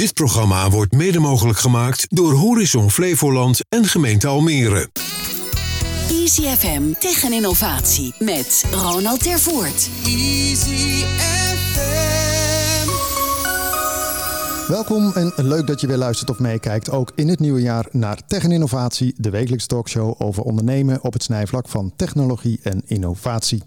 Dit programma wordt mede mogelijk gemaakt door Horizon Flevoland en gemeente Almere. Easy FM tegen innovatie met Ronald Tervoort. Easy Welkom en leuk dat je weer luistert of meekijkt, ook in het nieuwe jaar, naar Tech en Innovatie, de wekelijkse talkshow over ondernemen op het snijvlak van technologie en innovatie.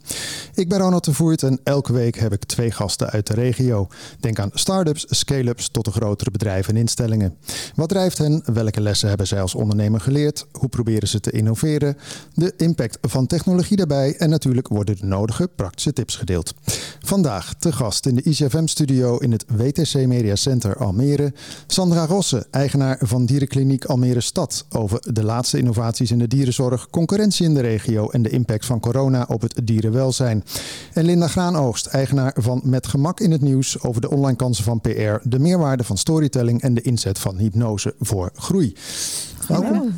Ik ben Ronald de Voert en elke week heb ik twee gasten uit de regio. Denk aan start-ups, scale-ups tot de grotere bedrijven en instellingen. Wat drijft hen? Welke lessen hebben zij als ondernemer geleerd? Hoe proberen ze te innoveren? De impact van technologie daarbij en natuurlijk worden de nodige praktische tips gedeeld. Vandaag te gast in de ICFM-studio in het WTC Media Center Almere. Sandra Rosse, eigenaar van dierenkliniek Almere Stad. Over de laatste innovaties in de dierenzorg, concurrentie in de regio en de impact van corona op het dierenwelzijn. En Linda Graanoogst, eigenaar van Met Gemak in het Nieuws. Over de online kansen van PR, de meerwaarde van storytelling en de inzet van hypnose voor groei. Welkom.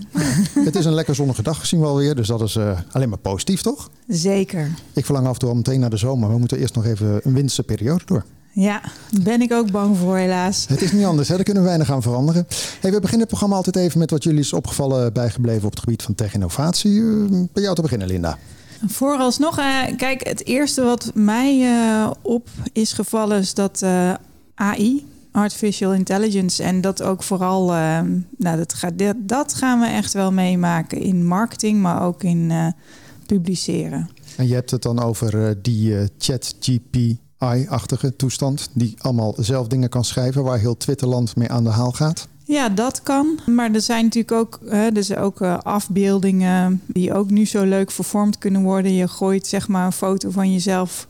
Het is een lekker zonnige dag gezien we alweer, dus dat is uh, alleen maar positief, toch? Zeker. Ik verlang af en toe al meteen naar de zomer. We moeten eerst nog even een winterse periode door. Ja, ben ik ook bang voor helaas. Het is niet anders, hè? daar kunnen we weinig aan veranderen. Hey, we beginnen het programma altijd even met wat jullie is opgevallen bijgebleven op het gebied van tech-innovatie. Uh, bij jou te beginnen, Linda. Vooralsnog, uh, kijk, het eerste wat mij uh, op is gevallen is dat AI, artificial intelligence, en dat ook vooral, nou, dat, gaat, dat gaan we echt wel meemaken in marketing, maar ook in publiceren. En je hebt het dan over die ChatGPT AI-achtige toestand, die allemaal zelf dingen kan schrijven, waar heel Twitterland mee aan de haal gaat? Ja, dat kan. Maar er zijn natuurlijk ook, hè, er zijn ook uh, afbeeldingen die ook nu zo leuk vervormd kunnen worden. Je gooit zeg maar een foto van jezelf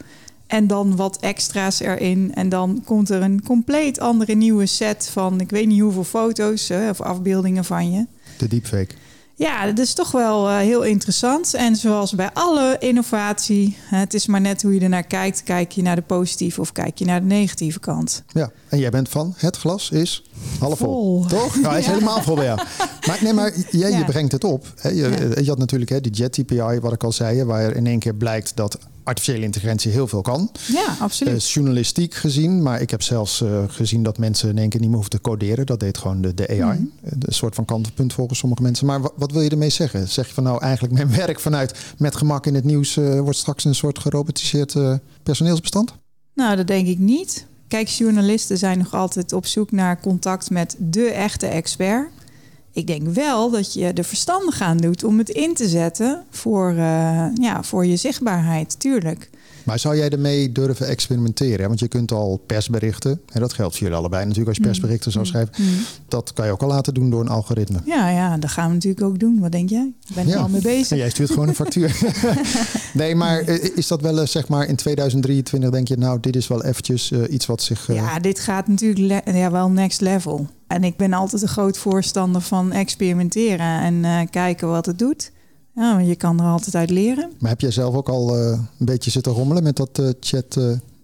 en dan wat extra's erin. En dan komt er een compleet andere nieuwe set van ik weet niet hoeveel foto's of afbeeldingen van je. De deepfake. Ja, dat is toch wel uh, heel interessant. En zoals bij alle innovatie, het is maar net hoe je ernaar kijkt. Kijk je naar de positieve of kijk je naar de negatieve kant? Ja, en jij bent van het glas is half vol. Toch? Nou, hij is helemaal vol bij jou. Maar, nee, maar jij ja. je brengt het op. Hè. Je, ja. je had natuurlijk hè, die Jet TPI, wat ik al zei, waar in één keer blijkt dat artificiële intelligentie heel veel kan. Ja, absoluut. Uh, journalistiek gezien, maar ik heb zelfs uh, gezien dat mensen in één keer niet meer hoeven te coderen. Dat deed gewoon de, de AI. Mm. Een soort van kantelpunt volgens sommige mensen. Maar wat wil je ermee zeggen? Zeg je van nou eigenlijk mijn werk vanuit met gemak in het nieuws uh, wordt straks een soort gerobotiseerd personeelsbestand? Nou, dat denk ik niet. Kijk, journalisten zijn nog altijd op zoek naar contact met de echte expert. Ik denk wel dat je er verstandig aan doet om het in te zetten voor, uh, ja, voor je zichtbaarheid, tuurlijk. Maar zou jij ermee durven experimenteren? Want je kunt al persberichten, en dat geldt voor jullie allebei natuurlijk als je mm. persberichten zou mm. schrijven. Mm. Dat kan je ook al laten doen door een algoritme. Ja, ja, dat gaan we natuurlijk ook doen. Wat denk jij? Ik ben er al mee bezig. Jij stuurt gewoon een factuur. nee, maar eh, is dat wel eh, zeg maar in 2023 denk je nou, dit is wel eventjes uh, iets wat zich... Uh... Ja, dit gaat natuurlijk ja, wel next level. En ik ben altijd een groot voorstander van experimenteren en uh, kijken wat het doet. Ja, je kan er altijd uit leren. Maar heb jij zelf ook al uh, een beetje zitten rommelen met dat uh, chat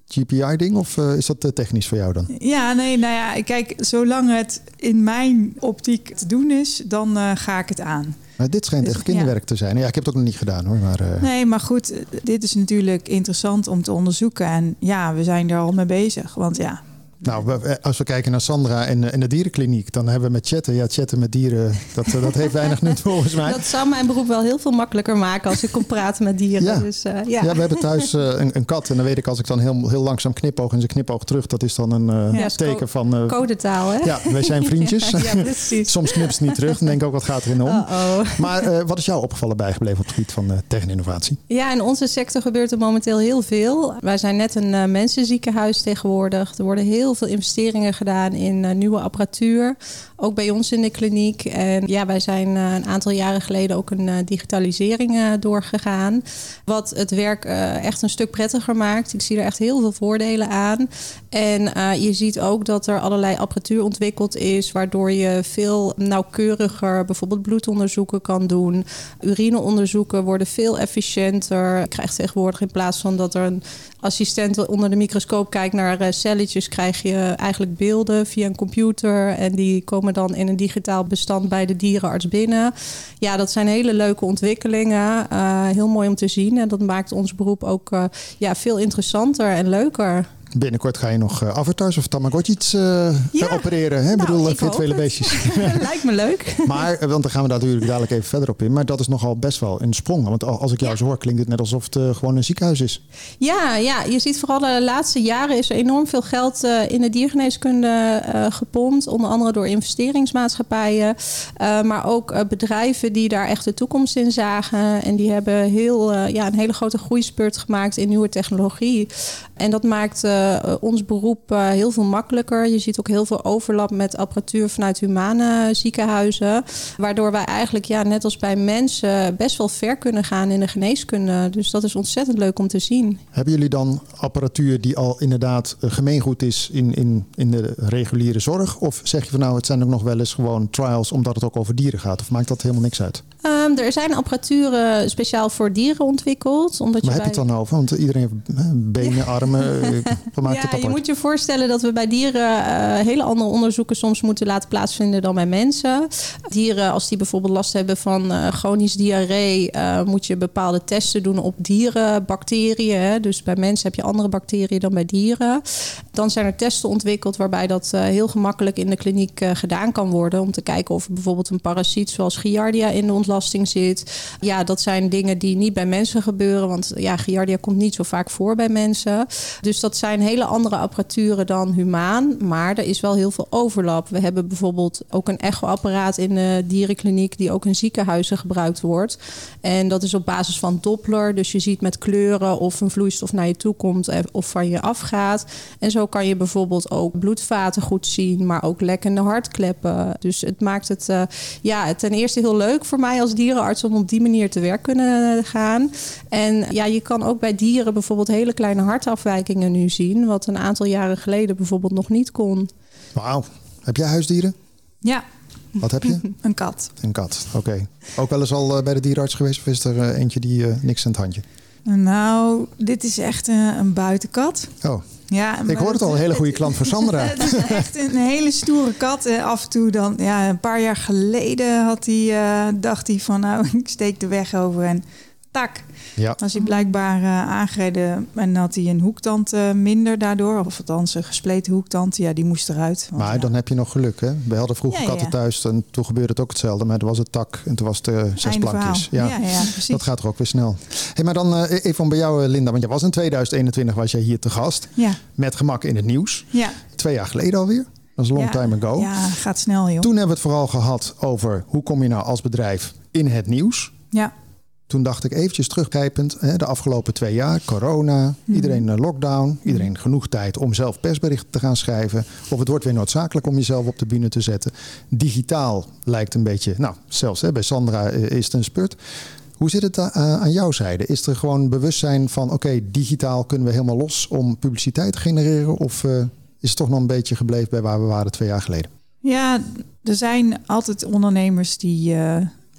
GPI-ding? Of is dat technisch voor jou dan? Ja, nee, nou ja, kijk, zolang het in mijn optiek te doen is, dan ga ik het aan. Maar dit schijnt dus, echt kinderwerk ja. te zijn. Ja, ik heb het ook nog niet gedaan hoor. Maar, Nee, maar goed, dit is natuurlijk interessant om te onderzoeken. En ja, we zijn er al mee bezig. Want ja, nou, als we kijken naar Sandra en, en de dierenkliniek, dan hebben we met chatten. Ja, chatten met dieren, dat, dat heeft weinig nut volgens mij. Dat zou mijn beroep wel heel veel makkelijker maken als ik kon praten met dieren. Ja, dus, uh, ja. ja. we hebben thuis uh, een, een, kat. En dan weet ik als ik dan heel, heel langzaam knipoog en ze knipoog terug, dat is dan een uh, ja, teken van. codetaal, hè? Ja, wij zijn vriendjes. ja, precies. Soms knipt ze niet terug. Dan denk ik ook, wat gaat erin om? -oh. Maar wat is jou opgevallen bijgebleven op het gebied van techninnovatie? Ja, in onze sector gebeurt er momenteel heel veel. Wij zijn net een mensenziekenhuis tegenwoordig. Er worden heel veel investeringen gedaan in uh, nieuwe apparatuur. Ook bij ons in de kliniek. En ja, wij zijn uh, een aantal jaren geleden ook een uh, digitalisering doorgegaan. Wat het werk echt een stuk prettiger maakt. Ik zie er echt heel veel voordelen aan. En je ziet ook dat er allerlei apparatuur ontwikkeld is, waardoor je veel nauwkeuriger bijvoorbeeld bloedonderzoeken kan doen. Urineonderzoeken worden veel efficiënter. Je krijgt tegenwoordig in plaats van dat er een assistent onder de microscoop kijkt naar celletjes, krijg je eigenlijk beelden via een computer. En die komen dan in een digitaal bestand bij de dierenarts binnen. Ja, dat zijn hele leuke ontwikkelingen. Uh, heel mooi om te zien. En dat maakt ons beroep ook uh, ja, veel interessanter en leuker. Binnenkort ga je nog uh, avatars of tamagotchis uh, ja. opereren. Hè? Ik nou, bedoel, ik virtuele beestjes. Lijkt me leuk. maar, want dan gaan we daar natuurlijk dadelijk even verder op in. Maar dat is nogal best wel een sprong. Want als ik jou zo hoor, klinkt het net alsof het uh, gewoon een ziekenhuis is. Ja, ja, je ziet vooral de laatste jaren is er enorm veel geld in de diergeneeskunde gepompt. Onder andere door investeringsmaatschappijen. maar ook bedrijven die daar echt de toekomst in zagen. En die hebben heel, ja, een hele grote groeispurt gemaakt in nieuwe technologie. En dat maakt ons beroep uh, heel veel makkelijker. Je ziet ook heel veel overlap met apparatuur vanuit humane ziekenhuizen. Waardoor wij eigenlijk, ja, net als bij mensen, best wel ver kunnen gaan in de geneeskunde. Dus dat is ontzettend leuk om te zien. Hebben jullie dan apparatuur die al inderdaad eh, gemeengoed is in, in, in de reguliere zorg? Of zeg je van nou, het zijn ook nog wel eens gewoon trials omdat het ook over dieren gaat? Of maakt dat helemaal niks uit? Um, er zijn apparaturen speciaal voor dieren ontwikkeld. Omdat Waar je heb je het dan over? Want iedereen heeft benen, armen. ja, je moet je voorstellen dat we bij dieren uh, hele andere onderzoeken soms moeten laten plaatsvinden dan bij mensen. Dieren, als die bijvoorbeeld last hebben van uh, chronisch diarree, uh, moet je bepaalde testen doen op dierenbacteriën. Hè? Dus bij mensen heb je andere bacteriën dan bij dieren. Dan zijn er testen ontwikkeld waarbij dat heel gemakkelijk in de kliniek gedaan kan worden. Om te kijken of bijvoorbeeld een parasiet zoals Giardia in de ontlasting zit. Ja, dat zijn dingen die niet bij mensen gebeuren. Want ja, Giardia komt niet zo vaak voor bij mensen. Dus dat zijn hele andere apparaturen dan humaan. Maar er is wel heel veel overlap. We hebben bijvoorbeeld ook een echoapparaat in de dierenkliniek... die ook in ziekenhuizen gebruikt wordt. En dat is op basis van Doppler. Dus je ziet met kleuren of een vloeistof naar je toe komt of van je afgaat. En zo kan je bijvoorbeeld ook bloedvaten goed zien... maar ook lekkende hartkleppen. Dus het maakt het uh, ja, ten eerste heel leuk voor mij als dierenarts... om op die manier te werk kunnen gaan. En ja, je kan ook bij dieren bijvoorbeeld hele kleine hartafwijkingen nu zien. Wat een aantal jaren geleden bijvoorbeeld nog niet kon. Wauw. Heb jij huisdieren? Ja. Wat heb je? een kat. Een kat, oké. Ook wel eens al eh, bij de dierenarts geweest? Of is er uh, eentje die uh, niks aan het handje? Nou, dit is echt een buitenkat. Oh. Ja, ik hoor het al, een hele goede klant voor Sandra. Het is echt een hele stoere kat. Af en toe dan, ja, een paar jaar geleden had hij, dacht hij van, nou, ik steek de weg over en tak. Ja. Was hij blijkbaar uh, aangereden en had hij een hoektand uh, minder daardoor. Of althans een gespleten hoektand. Ja, die moest eruit. Want, maar dan heb je nog geluk, hè? We hadden vroeger ja, katten thuis en toen gebeurde het ook hetzelfde. Maar er was het tak en toen was het uh, zes plankjes. Ja. Ja, precies. Dat gaat er ook weer snel. Hey, maar dan even bij jou, Linda. Want je was in 2021 was jij hier te gast. Ja. Met gemak in het nieuws. Ja. Twee jaar geleden alweer. Dat is a long time ago. Ja, gaat snel, joh. Toen hebben we het vooral gehad over hoe kom je nou als bedrijf in het nieuws. Ja. Toen dacht ik eventjes teruggrijpend, de afgelopen twee jaar, corona, hmm. iedereen uh, lockdown, iedereen genoeg tijd om zelf persberichten te gaan schrijven. Of het wordt weer noodzakelijk om jezelf op de bühne te zetten. Digitaal lijkt een beetje, nou zelfs hè, bij Sandra eh, is het een spurt. Hoe zit het uh, aan jouw zijde? Is er gewoon bewustzijn van oké, digitaal kunnen we helemaal los om publiciteit te genereren? Of uh, is het toch nog een beetje gebleven bij waar we waren twee jaar geleden? Ja, er zijn altijd ondernemers die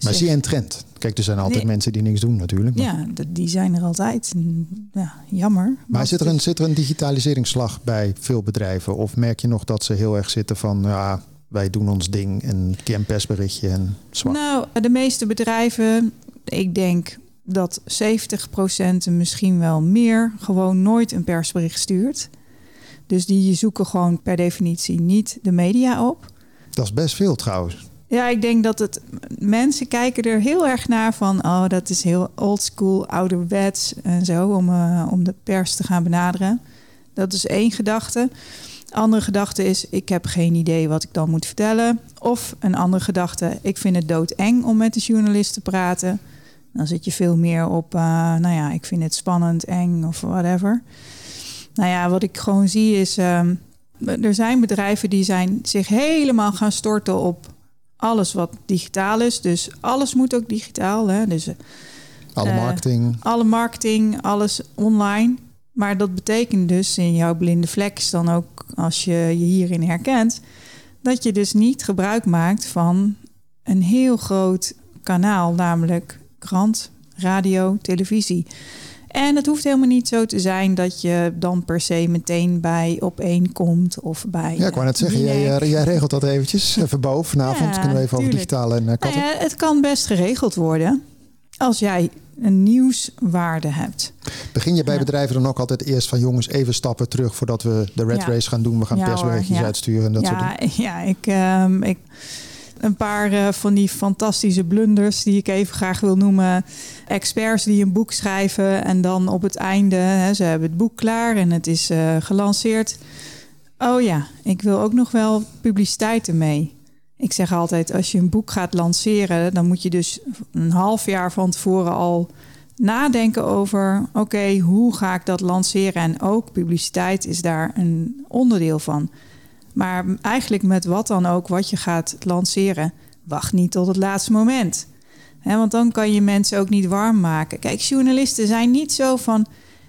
maar zie je een trend? Kijk, er zijn altijd mensen die niks doen natuurlijk. Maar... Ja, die zijn er altijd. Ja, jammer. Maar zit er, een, zit er een digitaliseringsslag bij veel bedrijven? Of merk je nog dat ze heel erg zitten van... Ja, wij doen ons ding en persberichtje en zwak? Nou, de meeste bedrijven, ik denk dat 70% misschien wel meer... gewoon nooit een persbericht stuurt. Dus die zoeken gewoon per definitie niet de media op. Dat is best veel trouwens. Ja, ik denk dat het mensen kijken er heel erg naar van oh, dat is heel old school, ouderwets en zo om, uh, om de pers te gaan benaderen. Dat is één gedachte. Andere gedachte is ik heb geen idee wat ik dan moet vertellen. Of een andere gedachte, ik vind het doodeng om met de journalist te praten. Dan zit je veel meer op, uh, nou ja, ik vind het spannend, eng of whatever. Nou ja, wat ik gewoon zie is, um, er zijn bedrijven die zijn zich helemaal gaan storten op alles wat digitaal is. Dus alles moet ook digitaal. Hè? Dus, alle uh, marketing. Alle marketing, alles online. Maar dat betekent dus in jouw blinde vlek dan ook, als je je hierin herkent, dat je dus niet gebruik maakt van een heel groot kanaal, namelijk krant, radio, televisie. En het hoeft helemaal niet zo te zijn dat je dan per se meteen bij op één komt of bij. Ja, ik wou net zeggen, jij, eh, jij, regelt dat eventjes. Even boven vanavond kunnen we even over digitale en uh, nou het kan best geregeld worden als jij een nieuwswaarde hebt. Begin je bij Ja. bedrijven dan ook altijd eerst van jongens even stappen terug voordat we de red Ja. race gaan doen. We gaan Ja, persberichtjes ja. uitsturen en dat soort dingen. ja, ja, ik, ehm, ik een paar eh, van die fantastische blunders die ik even graag wil noemen. Experts die een boek schrijven en dan op het einde, hè, ze hebben het boek klaar en het is eh, gelanceerd. Oh ja, ik wil ook nog wel publiciteit ermee. Ik zeg altijd, als je een boek gaat lanceren, dan moet je dus een half jaar van tevoren al nadenken over: oké, hoe ga ik dat lanceren? En ook publiciteit is daar een onderdeel van. Maar eigenlijk met wat dan ook, wat je gaat lanceren, wacht niet tot het laatste moment. Want dan kan je mensen ook niet warm maken. Kijk, journalisten zijn niet zo van: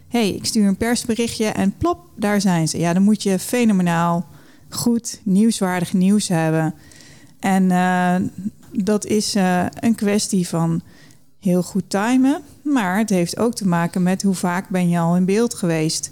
hé, hey, ik stuur een persberichtje en plop, daar zijn ze. Ja, dan moet je fenomenaal goed, nieuwswaardig nieuws hebben. En eh, dat is eh, een kwestie van heel goed timen. Maar het heeft ook te maken met hoe vaak ben je al in beeld geweest.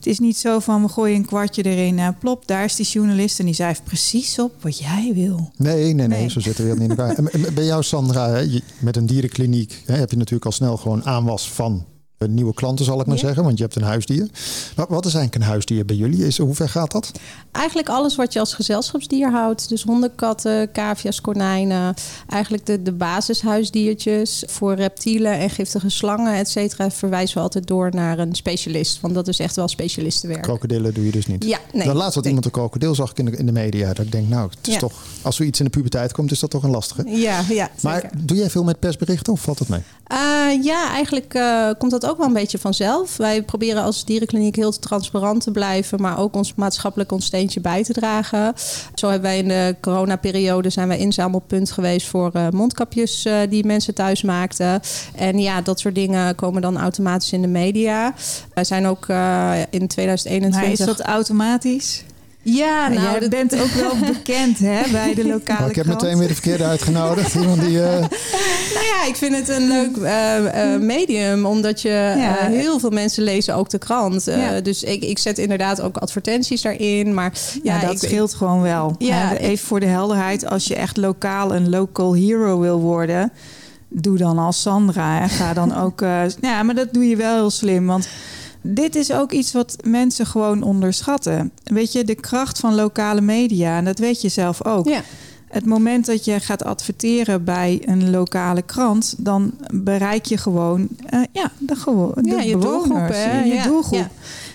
Het is niet zo van we gooien een kwartje erin en plop, daar is die journalist en die schrijft precies op wat jij wil. Nee, nee, nee, Nee. zo zitten we niet in elkaar. En- Bij jou, Sandra, met een dierenkliniek hè, heb je natuurlijk al snel gewoon aanwas van eh, nieuwe klanten, zal ik maar Ja. zeggen. Want je hebt een huisdier. Maar wat is eigenlijk een huisdier bij jullie? Is, hoe ver gaat dat? Eigenlijk alles wat je als gezelschapsdier houdt. Dus honden, katten, cavia's, konijnen. Eigenlijk de, de basishuisdiertjes. Voor reptielen en giftige slangen, et cetera, verwijzen we altijd door naar een specialist. Want dat is echt wel specialistenwerk. Krokodillen doe je dus niet. Ja, nee. Dan laatst had Nee. iemand een krokodil, zag ik in de, in de media. Dat ik denk, nou, het is Ja. toch, als zoiets in de puberteit komt, is dat toch een lastige. Ja, ja Maar zeker. doe jij veel met persberichten of valt het mee? Eh, ja, eigenlijk eh, komt dat ook wel een beetje vanzelf. Wij proberen als dierenkliniek heel transparant te blijven, maar ook ons maatschappelijk ons steentje bij te dragen. Zo hebben wij in de coronaperiode zijn wij inzamelpunt geweest voor eh, mondkapjes eh, die mensen thuis maakten. En ja, dat soort dingen komen dan automatisch in de media. Wij zijn ook eh, in 2021. Maar is dat automatisch? Ja, Nou, jij dat- bent ook wel bekend hè, bij de lokale Oh, ik heb krant. meteen weer de verkeerde uitgenodigd. Iemand die, eh, Nou ja, ik vind het een leuk eh, eh, medium, omdat je Ja. eh, heel veel mensen lezen ook de krant. Eh, Ja. Dus ik, ik zet inderdaad ook advertenties daarin. Maar ja, Ja, dat ik, scheelt gewoon wel. Ja, Hè, ik- even voor de helderheid, als je echt lokaal een local hero wil worden, doe dan als Sandra. En ga dan ook. eh, ja, maar dat doe je wel heel slim, want dit is ook iets wat mensen gewoon onderschatten. Weet je, de kracht van lokale media, en dat weet je zelf ook. Ja. Het moment dat je gaat adverteren bij een lokale krant, dan bereik je gewoon eh, ja, de, gewo- de Ja, je bewoners, doelgroep, hè? je Ja, doelgroep.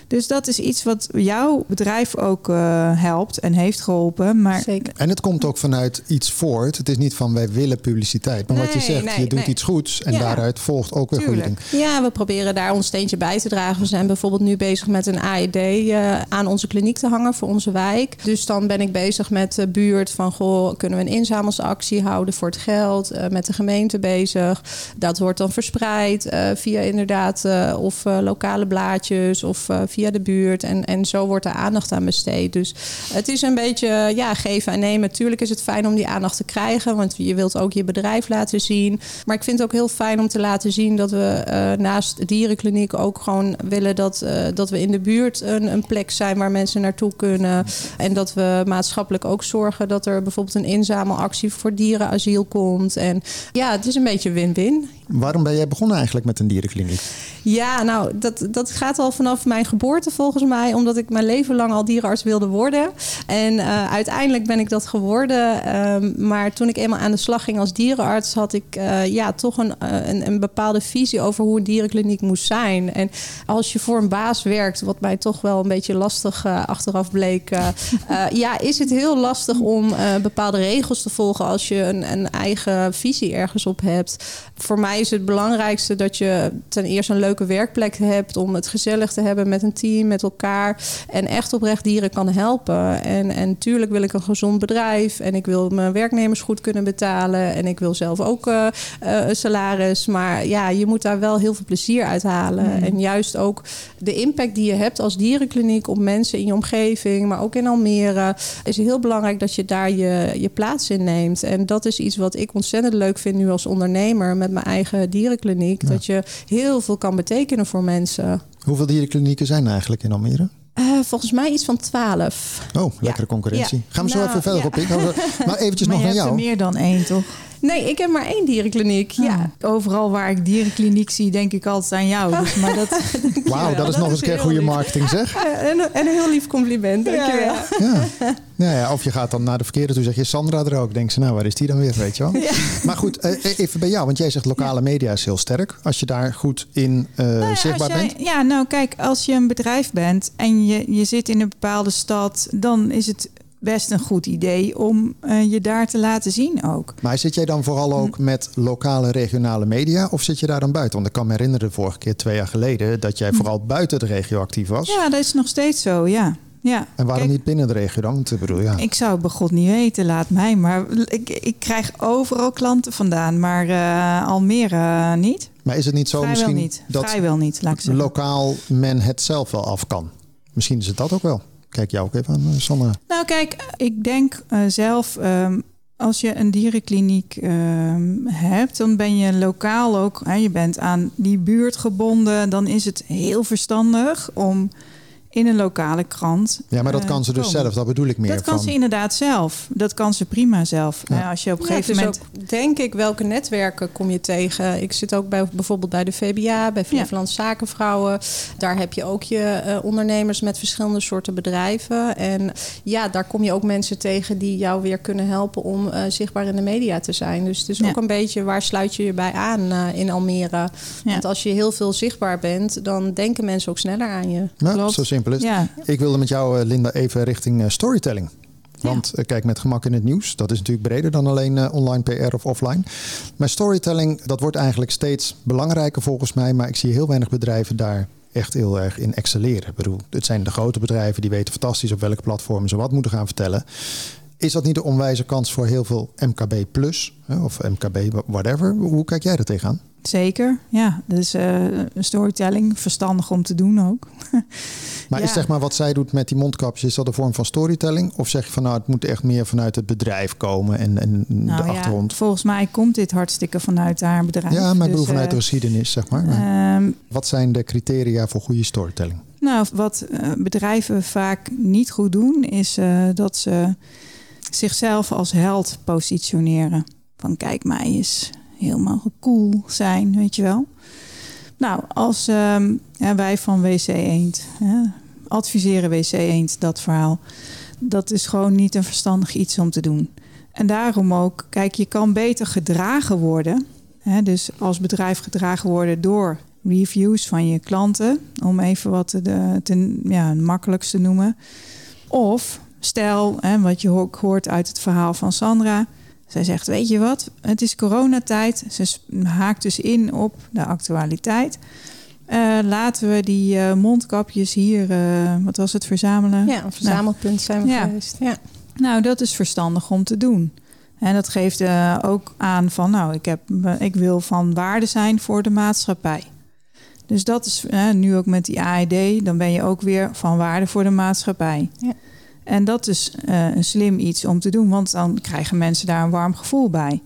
Dus dat is iets wat jouw bedrijf ook eh, helpt en heeft geholpen. Maar Zeker. En het komt ook vanuit iets voort. Het is niet van wij willen publiciteit. Maar wat je zegt, nee, je doet nee. iets goeds. En Ja. daaruit volgt ook weer goede dingen. Ja, we proberen daar ons steentje bij te dragen. We zijn bijvoorbeeld nu bezig met een AED eh, aan onze kliniek te hangen voor onze wijk. Dus dan ben ik bezig met de buurt van, goh, kunnen we een inzamelsactie houden voor het geld? Eh, met de gemeente bezig. Dat wordt dan verspreid eh, via inderdaad eh, of eh, lokale blaadjes of eh, via de buurt. En, en zo wordt er aandacht aan besteed. Dus het is een beetje ja, geven en nemen. Natuurlijk is het fijn om die aandacht te krijgen, want je wilt ook je bedrijf laten zien. Maar ik vind het ook heel fijn om te laten zien dat we eh, naast dierenkliniek ook gewoon willen dat, eh, dat we in de buurt een, een plek zijn waar mensen naartoe kunnen. En dat we maatschappelijk ook zorgen dat er bijvoorbeeld een inzamelactie voor dierenasiel komt. En ja, het is een beetje win-win. Waarom ben jij begonnen eigenlijk met een dierenkliniek? Ja, nou, dat, dat gaat al vanaf mijn geboorte volgens mij. Omdat ik mijn leven lang al dierenarts wilde worden. En eh, uiteindelijk ben ik dat geworden. Ehm, maar toen ik eenmaal aan de slag ging als dierenarts... had ik eh, ja, toch een, eh, een, een bepaalde visie over hoe een dierenkliniek moest zijn. En als je voor een baas werkt... wat mij toch wel een beetje lastig achteraf bleek... ja, is het heel lastig om bepaalde regels te volgen... als je een, een eigen visie ergens op hebt. Voor mij is het belangrijkste dat je ten eerste een leuke werkplek hebt om het gezellig te hebben met een team, met elkaar en echt oprecht dieren kan helpen. En, en natuurlijk wil ik een gezond bedrijf en ik wil mijn werknemers goed kunnen betalen en ik wil zelf ook eh, eh, een salaris. Maar ja, je moet daar wel heel veel plezier uit halen. En juist ook de impact die je hebt als dierenkliniek op mensen in je omgeving, maar ook in Almere, is heel belangrijk dat je daar je, je plaats in neemt. En dat is iets wat ik ontzettend leuk vind nu als ondernemer met mijn eigen dierenkliniek. Dat je heel veel kan betekenen voor mensen. Hoeveel dierenklinieken zijn er eigenlijk in Almere? Eh, volgens mij iets van twaalf. Oh, lekkere concurrentie. Gaan we zo Nou, even verder ja. op in. Maar eventjes maar nog naar hebt er jou. meer dan één, toch? Nee, ik heb maar één dierenkliniek. Ja. Overal waar ik dierenkliniek zie, denk ik altijd aan jou. Dus, maar dat, Wauw, dat is nog eens een keer goede marketing zeg. En, en, een heel lief compliment, dankjewel. Ja, ja. ja. of je gaat dan naar de verkeerde toe, zeg je Sandra er ook. Denk ze, nou, waar is die dan weer, weet je wel? Maar goed, eh, eh, even bij jou, want jij zegt lokale media is heel sterk. Als je daar goed in uh, zichtbaar jij, bent. Ja, nou kijk, als je een bedrijf bent en je, je zit in een bepaalde stad, dan is het best een goed idee om uh, je daar te laten zien ook. Maar zit jij dan vooral ook met lokale, regionale media of zit je daar dan buiten? Want ik kan me herinneren de vorige keer, twee jaar geleden, dat jij vooral buiten de regio actief was. Ja, dat is nog steeds zo, ja. Ja. En waarom niet binnen de regio dan? Want, bedoel, ja. Ik zou het bij God niet weten, laat mij. Maar ik, ik krijg overal klanten vandaan, maar uh, Almere niet. Maar is het niet zo Vrijwel misschien niet. dat Vrijwel niet, laat ik lokaal men het zelf wel af kan? Misschien is het dat ook wel. Kijk jou ook even aan, eh, Sanne. Nou kijk, ik denk uh, zelf... Um, als je een dierenkliniek uh, hebt, dan ben je lokaal ook, hè, je bent aan die buurt gebonden. Dan is het heel verstandig om in een lokale krant. Ja, maar dat kan ze dus komen. zelf, dat bedoel ik meer. Dat kan van... ze inderdaad zelf. Dat kan ze prima zelf. Ja. Als je op een gegeven ja, moment. Ook, denk ik, welke netwerken kom je tegen? Ik zit ook bij, bijvoorbeeld bij de VBA, bij Flevoland ja. Zakenvrouwen. Daar heb je ook je uh, ondernemers met verschillende soorten bedrijven. En ja, daar kom je ook mensen tegen die jou weer kunnen helpen om uh, zichtbaar in de media te zijn. Dus het is ja. ook een beetje waar sluit je je bij aan uh, in Almere. Want als je heel veel zichtbaar bent, dan denken mensen ook sneller aan je. Ja, Klopt. zo simpel is ja. Ik wilde met jou, Linda, even richting uh, storytelling. Want ja. uh, kijk, met gemak in het nieuws, dat is natuurlijk breder dan alleen uh, online PR of offline. Maar storytelling, dat wordt eigenlijk steeds belangrijker volgens mij. Maar ik zie heel weinig bedrijven daar echt heel erg in excelleren. Ik bedoel, het zijn de grote bedrijven die weten fantastisch op welke platformen ze wat moeten gaan vertellen. Is dat niet de onwijze kans voor heel veel MKB plus of MKB whatever? Hoe kijk jij er tegenaan? Zeker, ja. Dus uh, storytelling, verstandig om te doen ook. maar ja. is zeg maar wat zij doet met die mondkapjes, is dat een vorm van storytelling? Of zeg je van nou, het moet echt meer vanuit het bedrijf komen en, en nou, de achtergrond? Ja, volgens mij komt dit hartstikke vanuit haar bedrijf. Ja, maar ik dus, bedoel vanuit de geschiedenis, zeg maar. um, wat zijn de criteria voor goede storytelling? Nou, wat uh, bedrijven vaak niet goed doen, is dat ze zichzelf als held positioneren. Van kijk mij eens helemaal cool zijn, weet je wel. Nou, als ja, wij van WC Eend adviseren WC Eend dat verhaal, dat is gewoon niet een verstandig iets om te doen. En daarom ook, kijk, je kan beter gedragen worden. Hè, dus als bedrijf gedragen worden door reviews van je klanten, om even wat de, te, ja, makkelijkste noemen. Of stel, hè, wat je hoort uit het verhaal van Sandra. Zij zegt, weet je wat, het is coronatijd. Ze haakt dus in op de actualiteit. Uh, laten we die uh, mondkapjes hier, uh, wat was het, verzamelen? Ja, een verzamelpunt nou, zijn we ja. geweest. Ja. Nou, dat is verstandig om te doen. En dat geeft ook aan van, nou, ik, heb, ik wil van waarde zijn voor de maatschappij. Dus dat is nu ook met die AED, dan ben je ook weer van waarde voor de maatschappij. Ja. En dat is uh, een slim iets om te doen, want dan krijgen mensen daar een warm gevoel bij.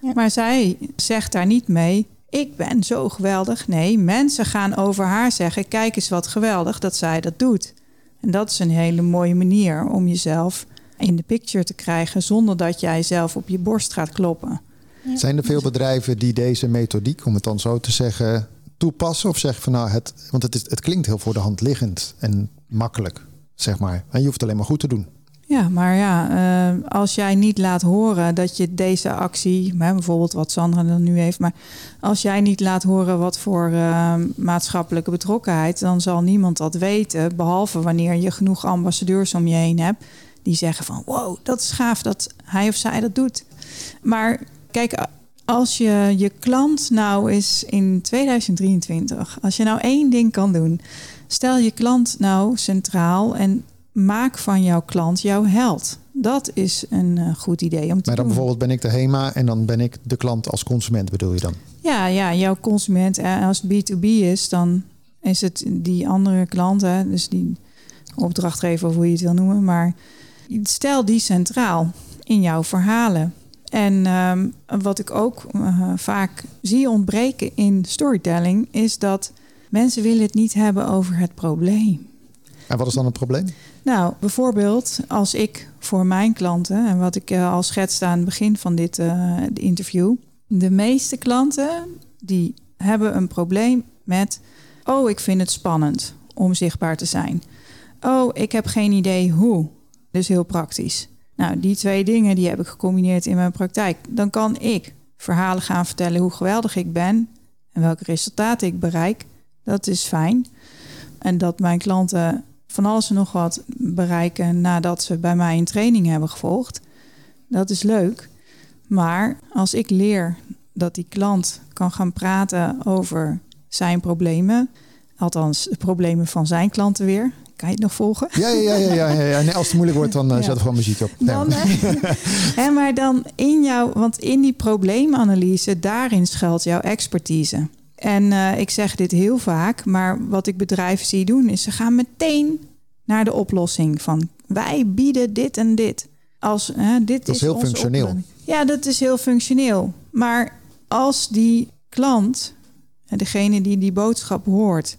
Ja. Maar zij zegt daar niet mee, ik ben zo geweldig. Nee, mensen gaan over haar zeggen, kijk eens wat geweldig dat zij dat doet. En dat is een hele mooie manier om jezelf in de picture te krijgen zonder dat jij zelf op je borst gaat kloppen. Ja. Zijn er veel bedrijven die deze methodiek, om het dan zo te zeggen, toepassen? Of zeggen van nou, het, want het, is, het klinkt heel voor de hand liggend en makkelijk zeg maar. En je hoeft alleen maar goed te doen. Ja, maar ja, uh, als jij niet laat horen dat je deze actie, bijvoorbeeld wat Sandra dan nu heeft, maar als jij niet laat horen wat voor uh, maatschappelijke betrokkenheid, dan zal niemand dat weten, behalve wanneer je genoeg ambassadeurs om je heen hebt die zeggen van wow, dat is gaaf dat hij of zij dat doet. Maar kijk, als je je klant nou is in 2023, als je nou één ding kan doen, Stel je klant nou centraal en maak van jouw klant jouw held. Dat is een uh, goed idee om te maar dan doen. bijvoorbeeld ben ik de HEMA en dan ben ik de klant als consument, bedoel je dan? Ja, ja jouw consument. En als het B2B is, dan is het die andere klanten, dus die opdrachtgever of hoe je het wil noemen. Maar stel die centraal in jouw verhalen. En um, wat ik ook uh, vaak zie ontbreken in storytelling, is dat Mensen willen het niet hebben over het probleem. En wat is dan het probleem? Nou, bijvoorbeeld als ik voor mijn klanten, en wat ik al schetste aan het begin van dit uh, interview, de meeste klanten die hebben een probleem met, oh, ik vind het spannend om zichtbaar te zijn. Oh, ik heb geen idee hoe. Dus heel praktisch. Nou, die twee dingen die heb ik gecombineerd in mijn praktijk. Dan kan ik verhalen gaan vertellen hoe geweldig ik ben en welke resultaten ik bereik. Dat is fijn. En dat mijn klanten van alles en nog wat bereiken nadat ze bij mij een training hebben gevolgd. Dat is leuk. Maar als ik leer dat die klant kan gaan praten over zijn problemen, althans de problemen van zijn klanten weer. Kan je het nog volgen? Ja, ja, ja, ja, ja, ja. Nee, als het moeilijk wordt, dan ja. zet er gewoon muziek op. Dan, hè, maar dan in jou, want in die probleemanalyse, daarin schuilt jouw expertise. En uh, ik zeg dit heel vaak, maar wat ik bedrijven zie doen, is ze gaan meteen naar de oplossing van wij bieden dit en dit. Als, hè, dit dat is, heel functioneel. Oplossing. Ja, dat is heel functioneel. Maar als die klant, degene die die boodschap hoort,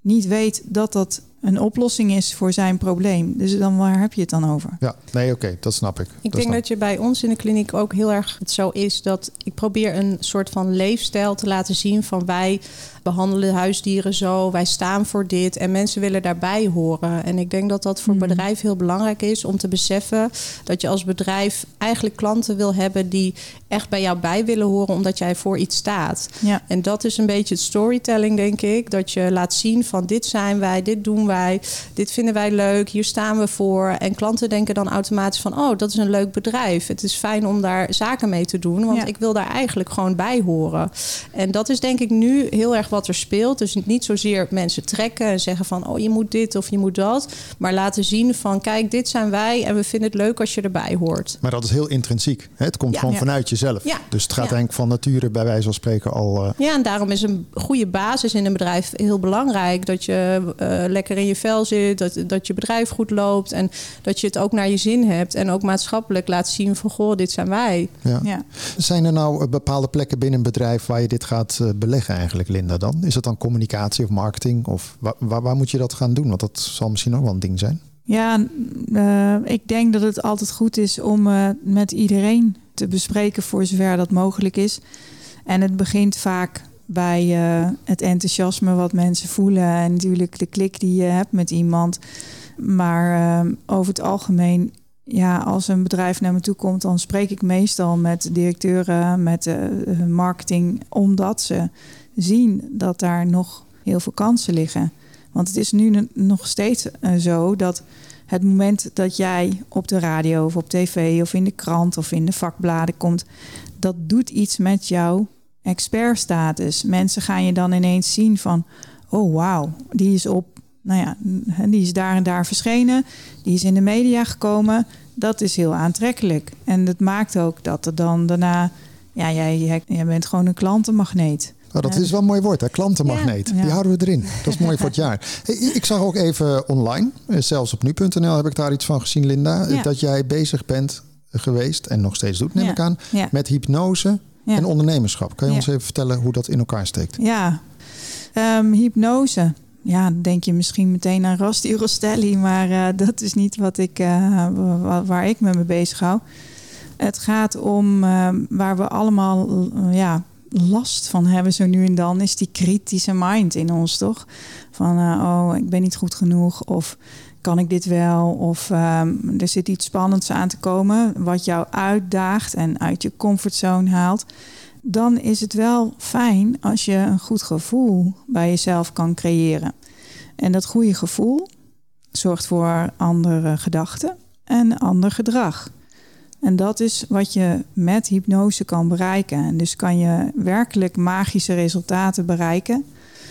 niet weet dat dat een oplossing is voor zijn probleem. Dus dan waar heb je het dan over? Ja, nee, oké, dat snap ik. Ik dat denk dat je bij ons in de kliniek ook heel erg het zo is dat ik probeer een soort van leefstijl te laten zien van wij behandelen huisdieren zo, wij staan voor dit en mensen willen daarbij horen. En ik denk dat dat voor mm. bedrijf heel belangrijk is om te beseffen dat je als bedrijf eigenlijk klanten wil hebben die echt bij jou bij willen horen omdat jij voor iets staat. Ja. En dat is een beetje het storytelling, denk ik. Dat je laat zien van dit zijn wij, dit doen wij, dit vinden wij leuk, hier staan we voor. En klanten denken dan automatisch van oh, dat is een leuk bedrijf. Het is fijn om daar zaken mee te doen, want Ja. ik wil daar eigenlijk gewoon bij horen. En dat is denk ik nu heel erg wat er speelt. Dus niet zozeer mensen trekken en zeggen van oh, je moet dit of je moet dat. Maar laten zien van kijk, dit zijn wij en we vinden het leuk als je erbij hoort. Maar dat is heel intrinsiek. Hè? Het komt Ja. gewoon Ja. vanuit jezelf. Ja. Dus het gaat Ja. eigenlijk van nature bij wijze van spreken al... eh, Ja, en daarom is een goede basis in een bedrijf heel belangrijk. Dat je eh, lekker in je vel zit, dat, dat je bedrijf goed loopt en dat je het ook naar je zin hebt. En ook maatschappelijk laat zien van goh, dit zijn wij. ja. Ja. Zijn er nou eh, bepaalde plekken binnen een bedrijf waar je dit gaat beleggen eigenlijk, Linda dan? Is het dan communicatie of marketing? Of waar, moet je dat gaan doen? Want dat zal misschien ook wel een ding zijn. Ja, eh, ik denk dat het altijd goed is om eh, met iedereen te bespreken voor zover dat mogelijk is. En het begint vaak bij eh, het enthousiasme wat mensen voelen en natuurlijk de klik die je hebt met iemand. Maar over het algemeen, ja, als een bedrijf naar me toe komt, dan spreek ik meestal met directeuren, met marketing, omdat ze zien dat daar nog heel veel kansen liggen. Want het is nu nog steeds eh, zo dat het moment dat jij op de radio of op tv of in de krant of in de vakbladen komt, dat doet iets met jouw expertstatus. Mensen gaan je dan ineens zien van, oh wauw, die is op, nou ja, die is daar en daar verschenen, die is in de media gekomen. Dat is heel aantrekkelijk. En dat maakt ook dat er dan daarna, ja, jij, jij bent gewoon een klantenmagneet. Oh, dat is wel een mooi woord, hè? klantenmagneet. Ja. Ja. Die houden we erin. Dat is mooi voor het jaar. Hey, ik zag ook even online, eh, zelfs op nu.nl heb ik daar iets van gezien, Linda. eh, Ja. Dat jij bezig bent geweest en nog steeds doet, neem ik aan, met hypnose en ondernemerschap. Kan je ons even vertellen hoe dat in elkaar steekt? Ja, Ehm, hypnose. Ja, dan denk je misschien meteen aan Rasti Rostelli, maar eh, dat is niet wat ik, wa- waar ik me mee bezig hou. Het gaat om ehm, waar we allemaal ja, last van hebben, zo nu en dan, is die kritische mind in ons, toch? Van, eh, oh, ik ben niet goed genoeg, of kan ik dit wel? Of ehm, er zit iets spannends aan te komen, wat jou uitdaagt en uit je comfortzone haalt dan is het wel fijn als je een goed gevoel bij jezelf kan creëren. En dat goede gevoel zorgt voor andere gedachten en ander gedrag. En dat is wat je met hypnose kan bereiken. En dus kan je werkelijk magische resultaten bereiken.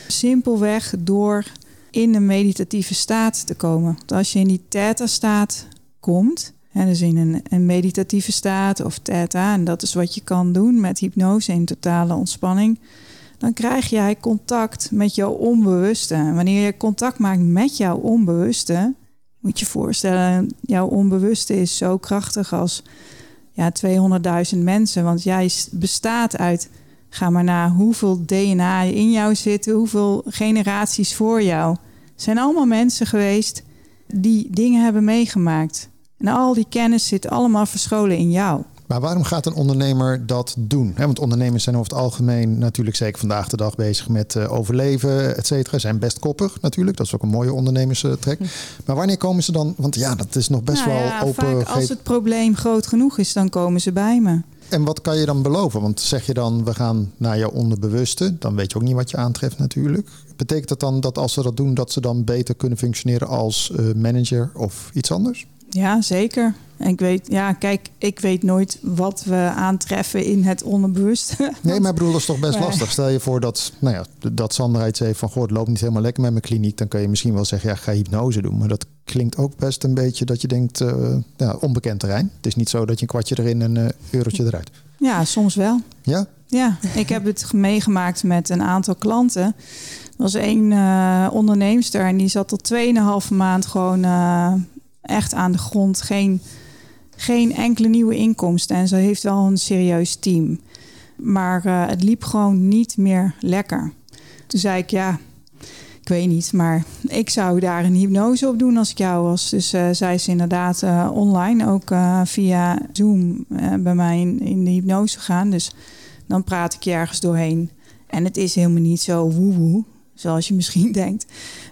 Simpelweg door in een meditatieve staat te komen. Want als je in die theta-staat komt, hè, dus in een, een meditatieve staat of theta, en dat is wat je kan doen met hypnose in totale ontspanning, dan krijg jij contact met jouw onbewuste. En wanneer je contact maakt met jouw onbewuste, moet je voorstellen, jouw onbewuste is zo krachtig als ja, 200.000 mensen. Want jij bestaat uit, ga maar na hoeveel DNA in jou zit, hoeveel generaties voor jou. Zijn allemaal mensen geweest die dingen hebben meegemaakt. En al die kennis zit allemaal verscholen in jou. Maar waarom gaat een ondernemer dat doen? Want ondernemers zijn over het algemeen natuurlijk zeker vandaag de dag bezig met uh, overleven, et cetera. Zijn best koppig natuurlijk. Dat is ook een mooie ondernemerstrek. Maar wanneer komen ze dan? Want ja, dat is nog best nou wel ja, open. Vaak als het probleem groot genoeg is, dan komen ze bij me. En wat kan je dan beloven? Want zeg je dan, we gaan naar jouw onderbewuste, dan weet je ook niet wat je aantreft natuurlijk. Betekent dat dan dat als ze dat doen, dat ze dan beter kunnen functioneren als uh, manager of iets anders? Ja, zeker. En ik weet, ja, kijk, ik weet nooit wat we aantreffen in het onderbewuste. Nee, maar ik bedoel, dat is toch best lastig. Stel je voor dat, nou ja, dat Sandra iets heeft van, goh, het loopt niet helemaal lekker met mijn kliniek. Dan kun je misschien wel zeggen, ja, ga hypnose doen. Maar dat klinkt ook best een beetje dat je denkt, uh, ja, onbekend terrein. Het is niet zo dat je een kwartje erin en een eurotje eruit. Ja, soms wel. Ja? Ja, ik heb het meegemaakt met een aantal klanten. Er was één uh, onderneemster en die zat tot 2,5 maand gewoon echt aan de grond. Geen, geen enkele nieuwe inkomsten. En ze heeft wel een serieus team. Maar uh, het liep gewoon niet meer lekker. Toen zei ik, ja, ik weet niet, maar ik zou daar een hypnose op doen als ik jou was. Dus uh, zij is inderdaad uh, online ook via Zoom bij mij in, de hypnose gegaan. Dus dan praat ik je ergens doorheen. En het is helemaal niet zo woewoe, zoals je misschien denkt.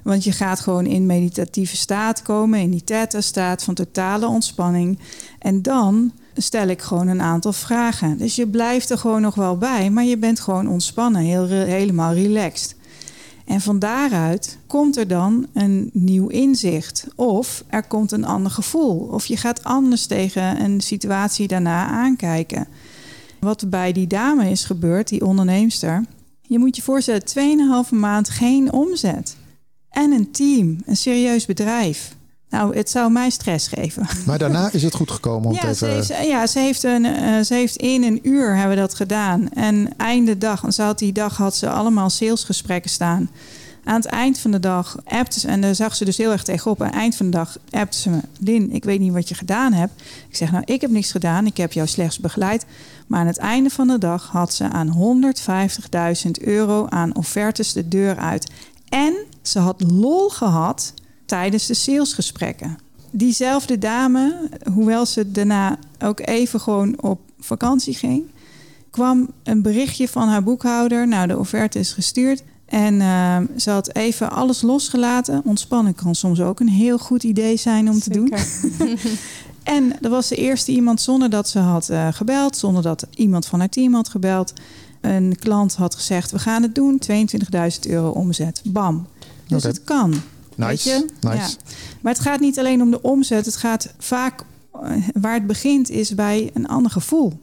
Want je gaat gewoon in meditatieve staat komen, in die theta-staat van totale ontspanning. En dan stel ik gewoon een aantal vragen. Dus je blijft er gewoon nog wel bij, maar je bent gewoon ontspannen, heel, helemaal relaxed. En van daaruit komt er dan een nieuw inzicht. Of er komt een ander gevoel. Of je gaat anders tegen een situatie daarna aankijken. Wat bij die dame is gebeurd, die onderneemster. Je moet je voorstellen, 2,5 maand geen omzet. En een team, een serieus bedrijf. Nou, het zou mij stress geven. Maar daarna is het goed gekomen. Om ja, te ze even... heeft, ja ze, heeft een, uh, ze heeft in een uur hebben we dat gedaan. En einde dag, en ze had die dag had ze allemaal salesgesprekken staan. Aan het eind van de dag appte ze, en daar zag ze dus heel erg tegenop. Aan het eind van de dag appte ze me, Lin, ik weet niet wat je gedaan hebt. Ik zeg, nou, ik heb niks gedaan, ik heb jou slechts begeleid. Maar aan het einde van de dag had ze aan 150.000 euro aan offertes de deur uit. En ze had lol gehad tijdens de salesgesprekken. Diezelfde dame, hoewel ze daarna ook even gewoon op vakantie ging, kwam een berichtje van haar boekhouder. Nou, de offerte is gestuurd. En uh, ze had even alles losgelaten. Ontspannen kan soms ook een heel goed idee zijn om Zeker. te doen. en er was de eerste iemand zonder dat ze had uh, gebeld, zonder dat iemand van haar team had gebeld. Een klant had gezegd: We gaan het doen, 22.000 euro omzet. Bam. Dus Oké. het kan. Nice, Weet je? nice. Ja. Maar het gaat niet alleen om de omzet. Het gaat vaak eh, waar het begint is bij een ander gevoel.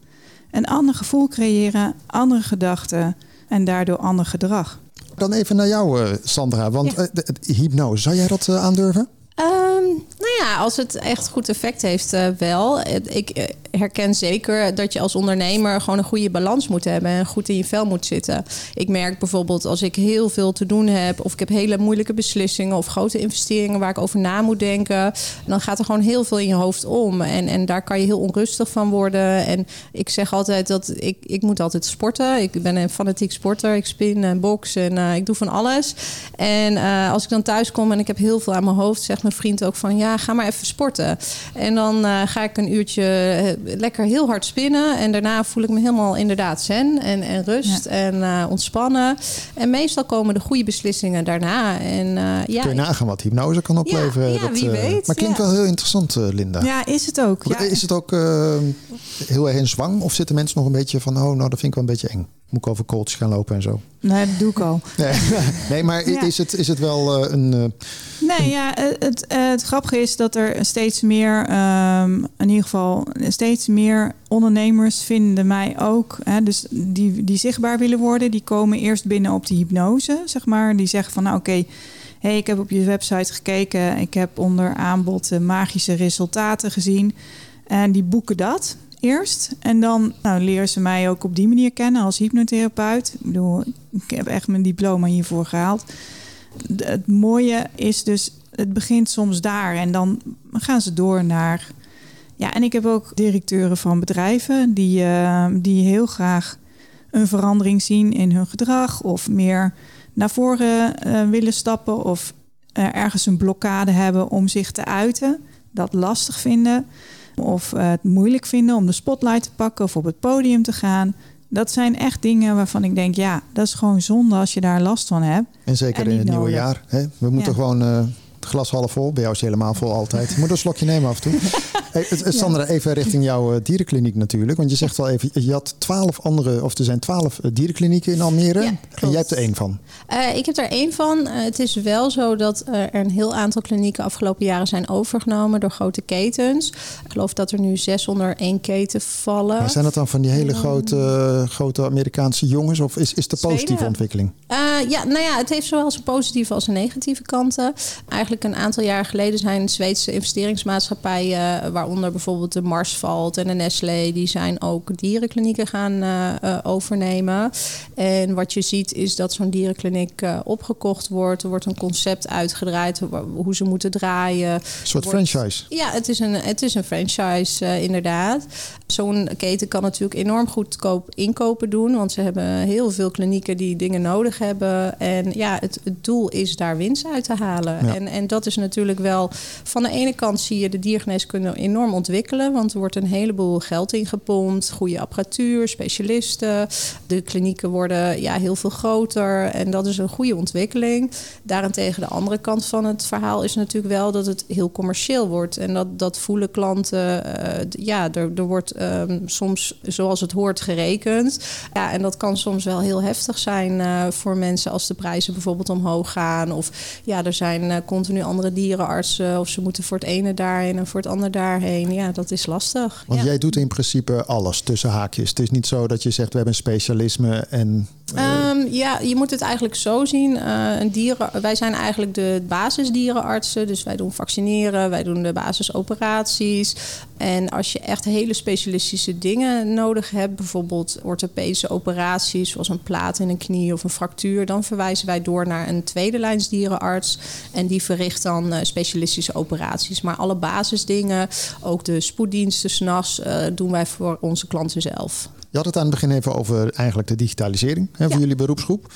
Een ander gevoel creëren, andere gedachten en daardoor ander gedrag. Dan even naar jou, eh, Sandra. Want Ja. eh, de- de hypnose, zou jij dat eh, aandurven? Ehm, nou ja, als het echt goed effect heeft, eh, wel. Ik herken zeker dat je als ondernemer gewoon een goede balans moet hebben en goed in je vel moet zitten. Ik merk bijvoorbeeld als ik heel veel te doen heb, of ik heb hele moeilijke beslissingen of grote investeringen waar ik over na moet denken, dan gaat er gewoon heel veel in je hoofd om. En, en daar kan je heel onrustig van worden. En ik zeg altijd dat ik, ik moet altijd sporten. Ik ben een fanatiek sporter. Ik spin en box en eh, ik doe van alles. En eh, als ik dan thuis kom en ik heb heel veel aan mijn hoofd, zegt mijn vriend ook van ja, ga maar even sporten. En dan eh, ga ik een uurtje lekker heel hard spinnen. En daarna voel ik me helemaal inderdaad zen en, en rust en eh, ontspannen. En meestal komen de goede beslissingen daarna. En eh, ja, Kun je nagaan wat hypnose kan opleveren? ja, wie eh, weet, Maar klinkt ja. wel heel interessant, eh, Linda. Ja, is het ook. Ja. Is het ook eh, heel erg in zwang? Of zitten mensen nog een beetje van... oh, nou, dat vind ik wel een beetje eng. Moet ik over coach gaan lopen en zo? Nee, dat doe ik al. Nee, nee maar Ja. is, het, is het wel eh, een... eh, Nee, ja, het, het, het grappige is dat er steeds meer, ehm, in ieder geval steeds meer ondernemers vinden mij ook, hè, dus die, die zichtbaar willen worden, die komen eerst binnen op de hypnose, zeg maar. Die zeggen van, nou oké, hey, ik heb op je website gekeken, ik heb onder aanbod eh, magische resultaten gezien. En die boeken dat eerst. En dan nou, leren ze mij ook op die manier kennen als hypnotherapeut. Ik bedoel, ik heb echt mijn diploma hiervoor gehaald het mooie is dus, het begint soms daar en dan gaan ze door naar. Ja, en ik heb ook directeuren van bedrijven die, eh, die heel graag een verandering zien in hun gedrag of meer naar voren eh, willen stappen of ergens een blokkade hebben om zich te uiten, dat lastig vinden of het moeilijk vinden om de spotlight te pakken of op het podium te gaan. Dat zijn echt dingen waarvan ik denk, ja, dat is gewoon zonde als je daar last van hebt. En zeker in het nieuwe jaar. Hè? We moeten gewoon uh, het glas half vol. Bij jou is het helemaal vol altijd. Je moet een slokje nemen af en toe. Hey, Sandra, even richting jouw uh, dierenkliniek natuurlijk. Want je zegt al even, je had twaalf andere, of er zijn twaalf uh, dierenklinieken in Almere. Ja, en jij hebt er één van. Uh, ik heb er één van. het is wel zo dat er een heel aantal klinieken afgelopen jaren zijn overgenomen door grote ketens. Ik geloof dat er nu zes onder één keten vallen. Maar zijn dat dan van die hele grote, grote Amerikaanse jongens? Of is, is de positieve Zweden. ontwikkeling? ja, nou ja, het heeft zowel zijn positieve als zijn negatieve kanten. Eigenlijk een aantal jaar geleden zijn Zweedse investeringsmaatschappijen, waaronder bijvoorbeeld de Marsvalt en de Nestlé, die zijn ook dierenklinieken gaan uh, uh, overnemen. En wat je ziet is dat zo'n dierenkliniek uh, opgekocht wordt. Er wordt een concept uitgedraaid hoe ze moeten draaien. Een soort wordt, franchise. Ja, het is een, het is een franchise inderdaad. Zo'n keten kan natuurlijk enorm goedkoop inkopen doen, want ze hebben heel veel klinieken die dingen nodig hebben. En ja, het, het doel is daar winst uit te halen. Ja. En, en dat is natuurlijk wel, van de ene kant zie je de diergeneeskunde enorm ontwikkelen, want er wordt een heleboel geld ingepompt, goede apparatuur, specialisten. De klinieken worden ja, heel veel groter en dat is een goede ontwikkeling. Daarentegen de andere kant van het verhaal is natuurlijk wel dat het heel commercieel wordt en dat, dat voelen klanten, uh, ja, er, er wordt um, soms zoals het hoort gerekend. Ja, en dat kan soms wel heel heftig zijn uh, voor mensen als de prijzen bijvoorbeeld omhoog gaan of ja, er zijn uh, continu andere dierenartsen of ze moeten voor het ene daarheen en voor het andere daarheen. Ja, dat is lastig. Want ja. jij doet in principe alles tussen haakjes. Het is niet zo dat je zegt we hebben een specialisme en. Uh... Um, ja, je moet het eigenlijk zo zien. Uh, een dieren, wij zijn eigenlijk de basisdierenartsen. Dus wij doen vaccineren, wij doen de basisoperaties. En als je echt hele specialistische dingen nodig hebt, bijvoorbeeld orthopedische operaties, zoals een plaat in een knie of een fractuur, dan verwijzen wij door naar een tweede lijns dierenarts. En die verricht dan uh, specialistische operaties. Maar alle basisdingen, ook de spoeddiensten s'nachts, uh, doen wij voor onze klanten zelf. Je had het aan het begin even over eigenlijk de digitalisering hè, voor ja. jullie beroepsgroep.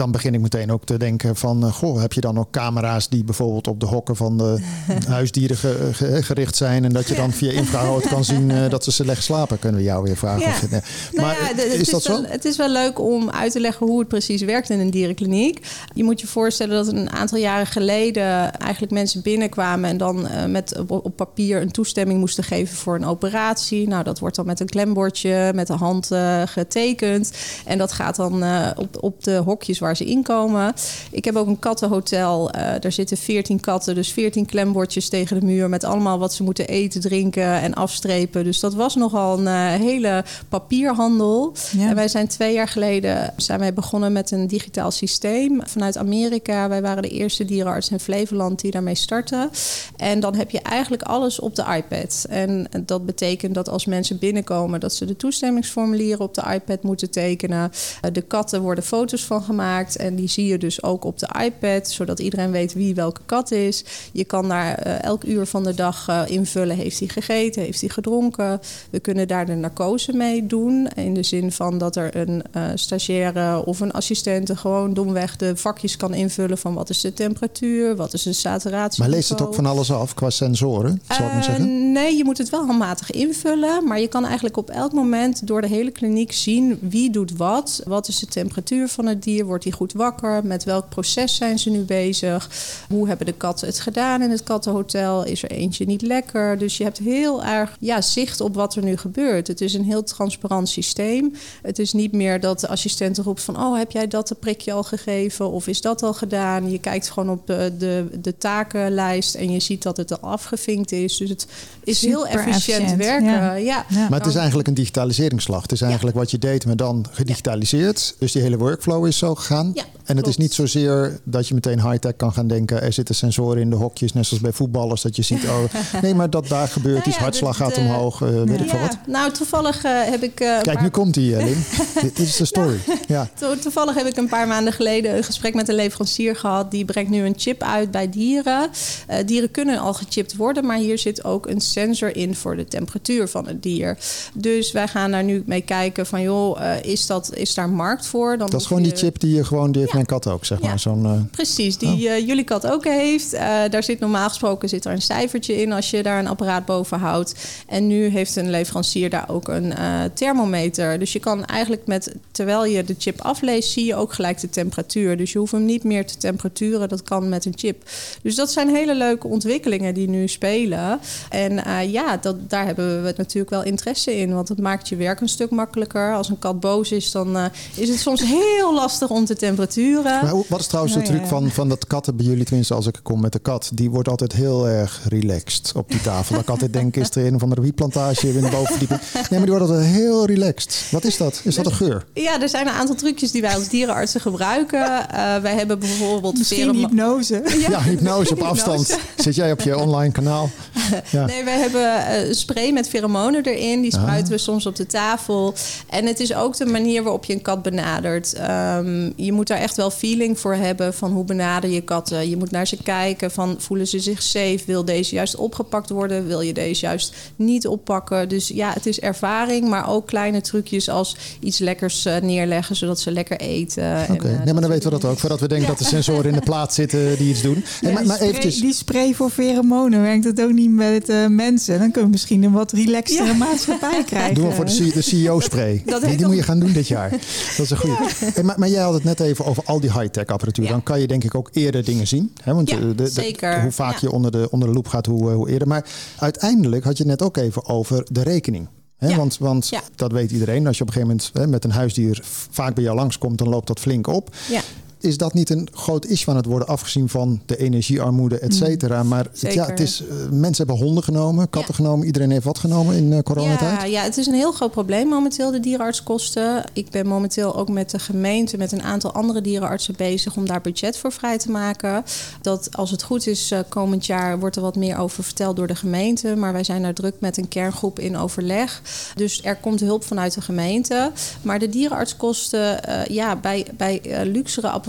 Dan begin ik meteen ook te denken van, uh, goh, heb je dan ook camera's die bijvoorbeeld op de hokken van de huisdieren ge, ge, gericht zijn en dat je dan via infrarood kan zien uh, dat ze slecht slapen? Kunnen we jou weer vragen. Ja. Of nee. Nou Maar ja, de- is, het dat wel, zo? Het is wel leuk om uit te leggen hoe het precies werkt in een dierenkliniek. Je moet je voorstellen dat een aantal jaren geleden eigenlijk mensen binnenkwamen en dan uh, met op, op, papier een toestemming moesten geven voor een operatie. Nou, dat wordt dan met een klembordje, met de hand uh, getekend. En dat gaat dan op, op de hokjes waar ze inkomen. Ik heb ook een kattenhotel. daar zitten 14 katten, dus 14 klembordjes tegen de muur met allemaal wat ze moeten eten, drinken en afstrepen. Dus dat was nogal een hele papierhandel. Ja. En wij zijn twee jaar geleden zijn wij begonnen met een digitaal systeem vanuit Amerika. Wij waren de eerste dierenarts in Flevoland die daarmee startte. En dan heb je eigenlijk alles op de iPad. En dat betekent dat als mensen binnenkomen, dat ze de toestemmingsformulieren op de iPad moeten tekenen. De katten worden foto's van gemaakt en die zie je dus ook op de iPad, zodat iedereen weet wie welke kat is. Je kan daar uh, elk uur van de dag uh, invullen: heeft hij gegeten, heeft hij gedronken. We kunnen daar de narcose mee doen. In de zin van dat er een uh, stagiaire of een assistente gewoon domweg de vakjes kan invullen van wat is de temperatuur, wat is de saturatie. Maar leest het ook van alles af qua sensoren, zou ik maar zeggen? Nee, je moet het wel handmatig invullen. Maar je kan eigenlijk op elk moment door de hele kliniek zien wie doet wat. Wat is de temperatuur van het dier? Wordt hij goed wakker? Met welk proces zijn ze nu bezig? Hoe hebben de katten het gedaan in het kattenhotel? Is er eentje niet lekker? Dus je hebt heel erg ja, zicht op wat er nu gebeurt. Het is een heel transparant systeem. Het is niet meer dat de assistent roept van... oh, heb jij dat prikje al gegeven? Of is dat al gedaan? Je kijkt gewoon op de, de, de takenlijst en je ziet dat het al afgevinkt is. Dus het is Super heel efficiënt, efficiënt, werken. ja. Ja. Ja. Maar het is eigenlijk een digitaliseringsslag. Het is eigenlijk wat je deed, maar dan gedigitaliseerd. Dus die hele workflow is zo Ja, en het is niet zozeer dat je meteen high-tech kan gaan denken... er zitten sensoren in de hokjes, net zoals bij voetballers... dat je ziet, oh, nee, maar dat daar gebeurt Nou iets, hartslag gaat de- omhoog, uh, weet ik veel wat. Nou toevallig uh, heb ik. Kijk, paar- nu komt hij, Lin. Dit is de story. To- Toevallig heb ik een paar maanden geleden een gesprek met een leverancier gehad. Die brengt nu een chip uit bij dieren. Dieren kunnen al gechipt worden, maar hier zit ook een sensor in voor de temperatuur van het dier. Dus wij gaan daar nu mee kijken van joh, is, dat, is daar markt voor? Dan Dat is gewoon die chip die je gewoon, die heeft mijn kat ook, zeg maar. Zo'n, eh, Precies, die eh, jullie kat ook heeft. Eh, daar zit normaal gesproken zit er een cijfertje in als je daar een apparaat boven houdt. En nu heeft een leverancier daar ook een thermometer. Dus je kan eigenlijk met, terwijl je de chip afleest, zie je ook gelijk de temperatuur. Dus je hoeft hem niet meer te temperaturen, dat kan met een chip. Dus dat zijn hele leuke ontwikkelingen die nu spelen. En ja, dat, daar hebben we natuurlijk wel interesse in. Want het maakt je werk een stuk makkelijker. Als een kat boos is, dan is het soms heel lastig om te temperaturen. Maar wat is trouwens de Nou, truc ja. van, van dat katten bij jullie, tenminste als ik kom met de kat, die wordt altijd heel erg relaxed op die tafel. Dat ik altijd denk, is er een of andere wietplantage in de bovenverdieping? Nee, maar die wordt altijd heel relaxed. Wat is dat? Is dat een geur? Ja, er zijn een aantal trucjes die wij als dierenartsen gebruiken. Eh, wij hebben bijvoorbeeld Misschien hypnose. Ja, hypnose op afstand. Zit jij op je online kanaal? Ja. Nee, wij hebben eh, een spray met pheromonen erin. Die spuiten we soms op de tafel. En het is ook de manier waarop je een kat benadert. Ehm, je moet daar echt wel feeling voor hebben van hoe benader je katten. Je moet naar ze kijken van voelen ze zich safe? Wil deze juist opgepakt worden? Wil je deze juist niet oppakken? Dus ja, het is ervaring, maar ook kleine trucjes als iets lekkers eh, neerleggen zodat ze lekker eten. En, Oké, eh, nee, maar dan weten we dat ook. Voordat we denken dat de sensoren in de plaat zitten die iets doen. Hey, maar, die, maar spray, eventjes, die spray voor pheromonen werkt het ook niet met eh, mensen. Dan kunnen we misschien een wat relaxtere Ja. maatschappij krijgen. doen we voor de, CEO-spray. Dat Die, moet je gaan doen dit jaar. Dat is een goede. Hey, maar, maar jij had het net even over al die high-tech apparatuur. Ja. Dan kan je denk ik ook eerder dingen zien. Hè? Want Ja, eh, de- de- zeker. hoe vaak Ja. je onder de, onder de loep gaat, hoe, eh, hoe eerder. Maar uiteindelijk had je het net ook even over de rekening. Hè? Ja. Want, want Ja. dat weet iedereen. Als je op een gegeven moment met een huisdier vaak bij jou langskomt, dan loopt dat flink op. Ja. Is dat niet een groot issue aan het worden, afgezien van de energiearmoede, et cetera? Maar het- ja, Mm. Het is, eh, mensen hebben honden genomen, katten genomen, iedereen heeft wat genomen in eh, coronatijd. Ja, ja, het is een heel groot probleem momenteel, de dierenartskosten. Ik ben momenteel ook met de gemeente, met een aantal andere dierenartsen bezig om daar budget voor vrij te maken. Dat als het goed is, eh, komend jaar wordt er wat meer over verteld door de gemeente. Maar wij zijn daar druk met een kerngroep in overleg. Dus er komt hulp vanuit de gemeente. Maar de dierenartskosten, ja, bij, bij luxere apparatuur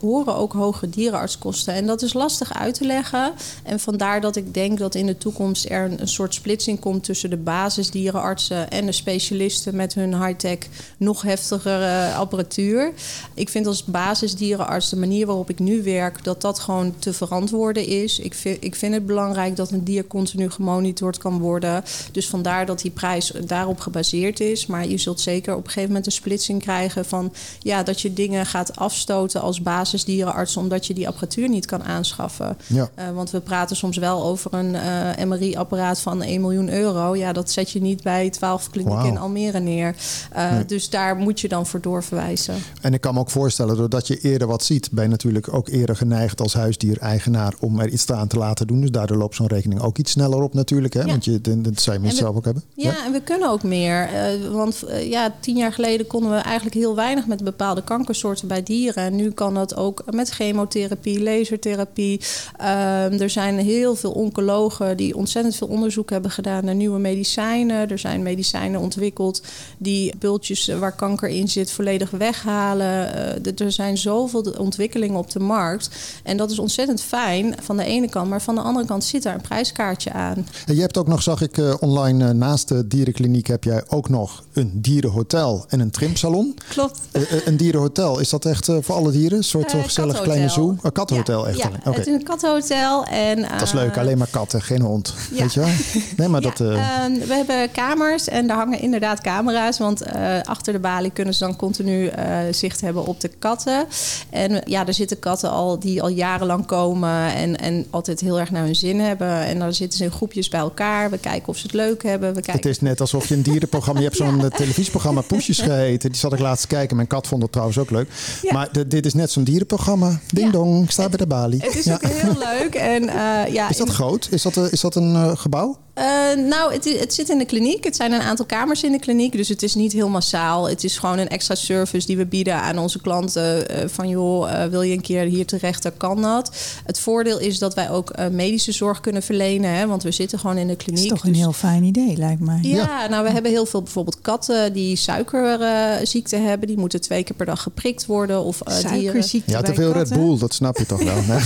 horen ook hoge dierenartskosten. En dat is lastig uit te leggen. En vandaar dat ik denk dat in de toekomst er een, soort splitsing komt tussen de basisdierenartsen en de specialisten met hun high-tech, nog heftigere apparatuur. Ik vind als basisdierenarts de manier waarop ik nu werk, dat dat gewoon te verantwoorden is. Ik vind, ik vind het belangrijk dat een dier continu gemonitord kan worden. Dus vandaar dat die prijs daarop gebaseerd is. Maar je zult zeker op een gegeven moment een splitsing krijgen van ja, dat je dingen gaat afstoten als basisdierenarts, omdat je die apparatuur niet kan aanschaffen. Ja. Eh, want we praten soms wel over een eh, MRI-apparaat van 1 miljoen euro. Ja, dat zet je niet bij 12 klinieken in Almere neer. Eh, Dus daar moet je dan voor doorverwijzen. En ik kan me ook voorstellen, doordat je eerder wat ziet, ben je natuurlijk ook eerder geneigd als huisdiereigenaar om er iets aan te laten doen. Dus daardoor loopt zo'n rekening ook iets sneller op natuurlijk. Hè? Ja. Want je, dat zou je zelf ook hebben. Ja, en we kunnen ook meer. Want ja, tien jaar geleden konden we eigenlijk heel weinig met bepaalde kankersoorten bij dieren. En nu kan dat ook met chemotherapie, lasertherapie. Ehm, er zijn heel veel oncologen die ontzettend veel onderzoek hebben gedaan naar nieuwe medicijnen. Er zijn medicijnen ontwikkeld die bultjes waar kanker in zit volledig weghalen. Eh, er zijn zoveel ontwikkelingen op de markt. En dat is ontzettend fijn van de ene kant. Maar van de andere kant zit daar een prijskaartje aan. En je hebt ook nog, zag ik eh, online, eh, naast de dierenkliniek heb jij ook nog een dierenhotel en een trimsalon. Klopt. Een dierenhotel, is dat echt voor alle dieren? Een soort eh, gezellig kleine zoo? Een kathotel Ja, echt Ja, het is een kathotel. En, Dat is leuk, eh, alleen maar katten, geen hond. ja. Weet je wel? Nee, maar dat... eh, eh, we hebben kamers en daar hangen inderdaad camera's. Want achter de balie kunnen ze dan continu zicht hebben op de katten. En ja, er zitten katten al die al jarenlang komen en, en altijd heel erg naar hun zin hebben. En dan zitten ze in groepjes bij elkaar. We kijken of ze het leuk hebben. We kijken Het is net alsof je een dierenprogramma... Je hebt zo'n televisieprogramma Poesjes geheten. Die zat ik laatst kijken. Mijn kat vond het trouwens ook leuk. Ja. Maar de- dit is net zo'n dierenprogramma. Ding Ja. dong, ik sta bij de balie. Het is ook heel leuk. En, eh, ja, Is dat in- groot? Is dat, eh, is dat een eh, gebouw? Eh, nou, het, het zit in de kliniek. Het zijn een aantal kamers in de kliniek. Dus het is niet heel massaal. Het is gewoon een extra service die we bieden aan onze klanten. eh, van joh, eh, wil je een keer hier terecht, dan kan dat. Het voordeel is dat wij ook eh, medische zorg kunnen verlenen. Hè, want we zitten gewoon in de Dat kliniek. is toch een dus- heel fijn idee, lijkt mij. ja, nou we hebben heel veel bijvoorbeeld katten die suikerziekte hebben. Die moeten twee keer per dag geprikt worden. Of. Suikerziekte Ja, te veel Red. Bull, dat snap je toch wel.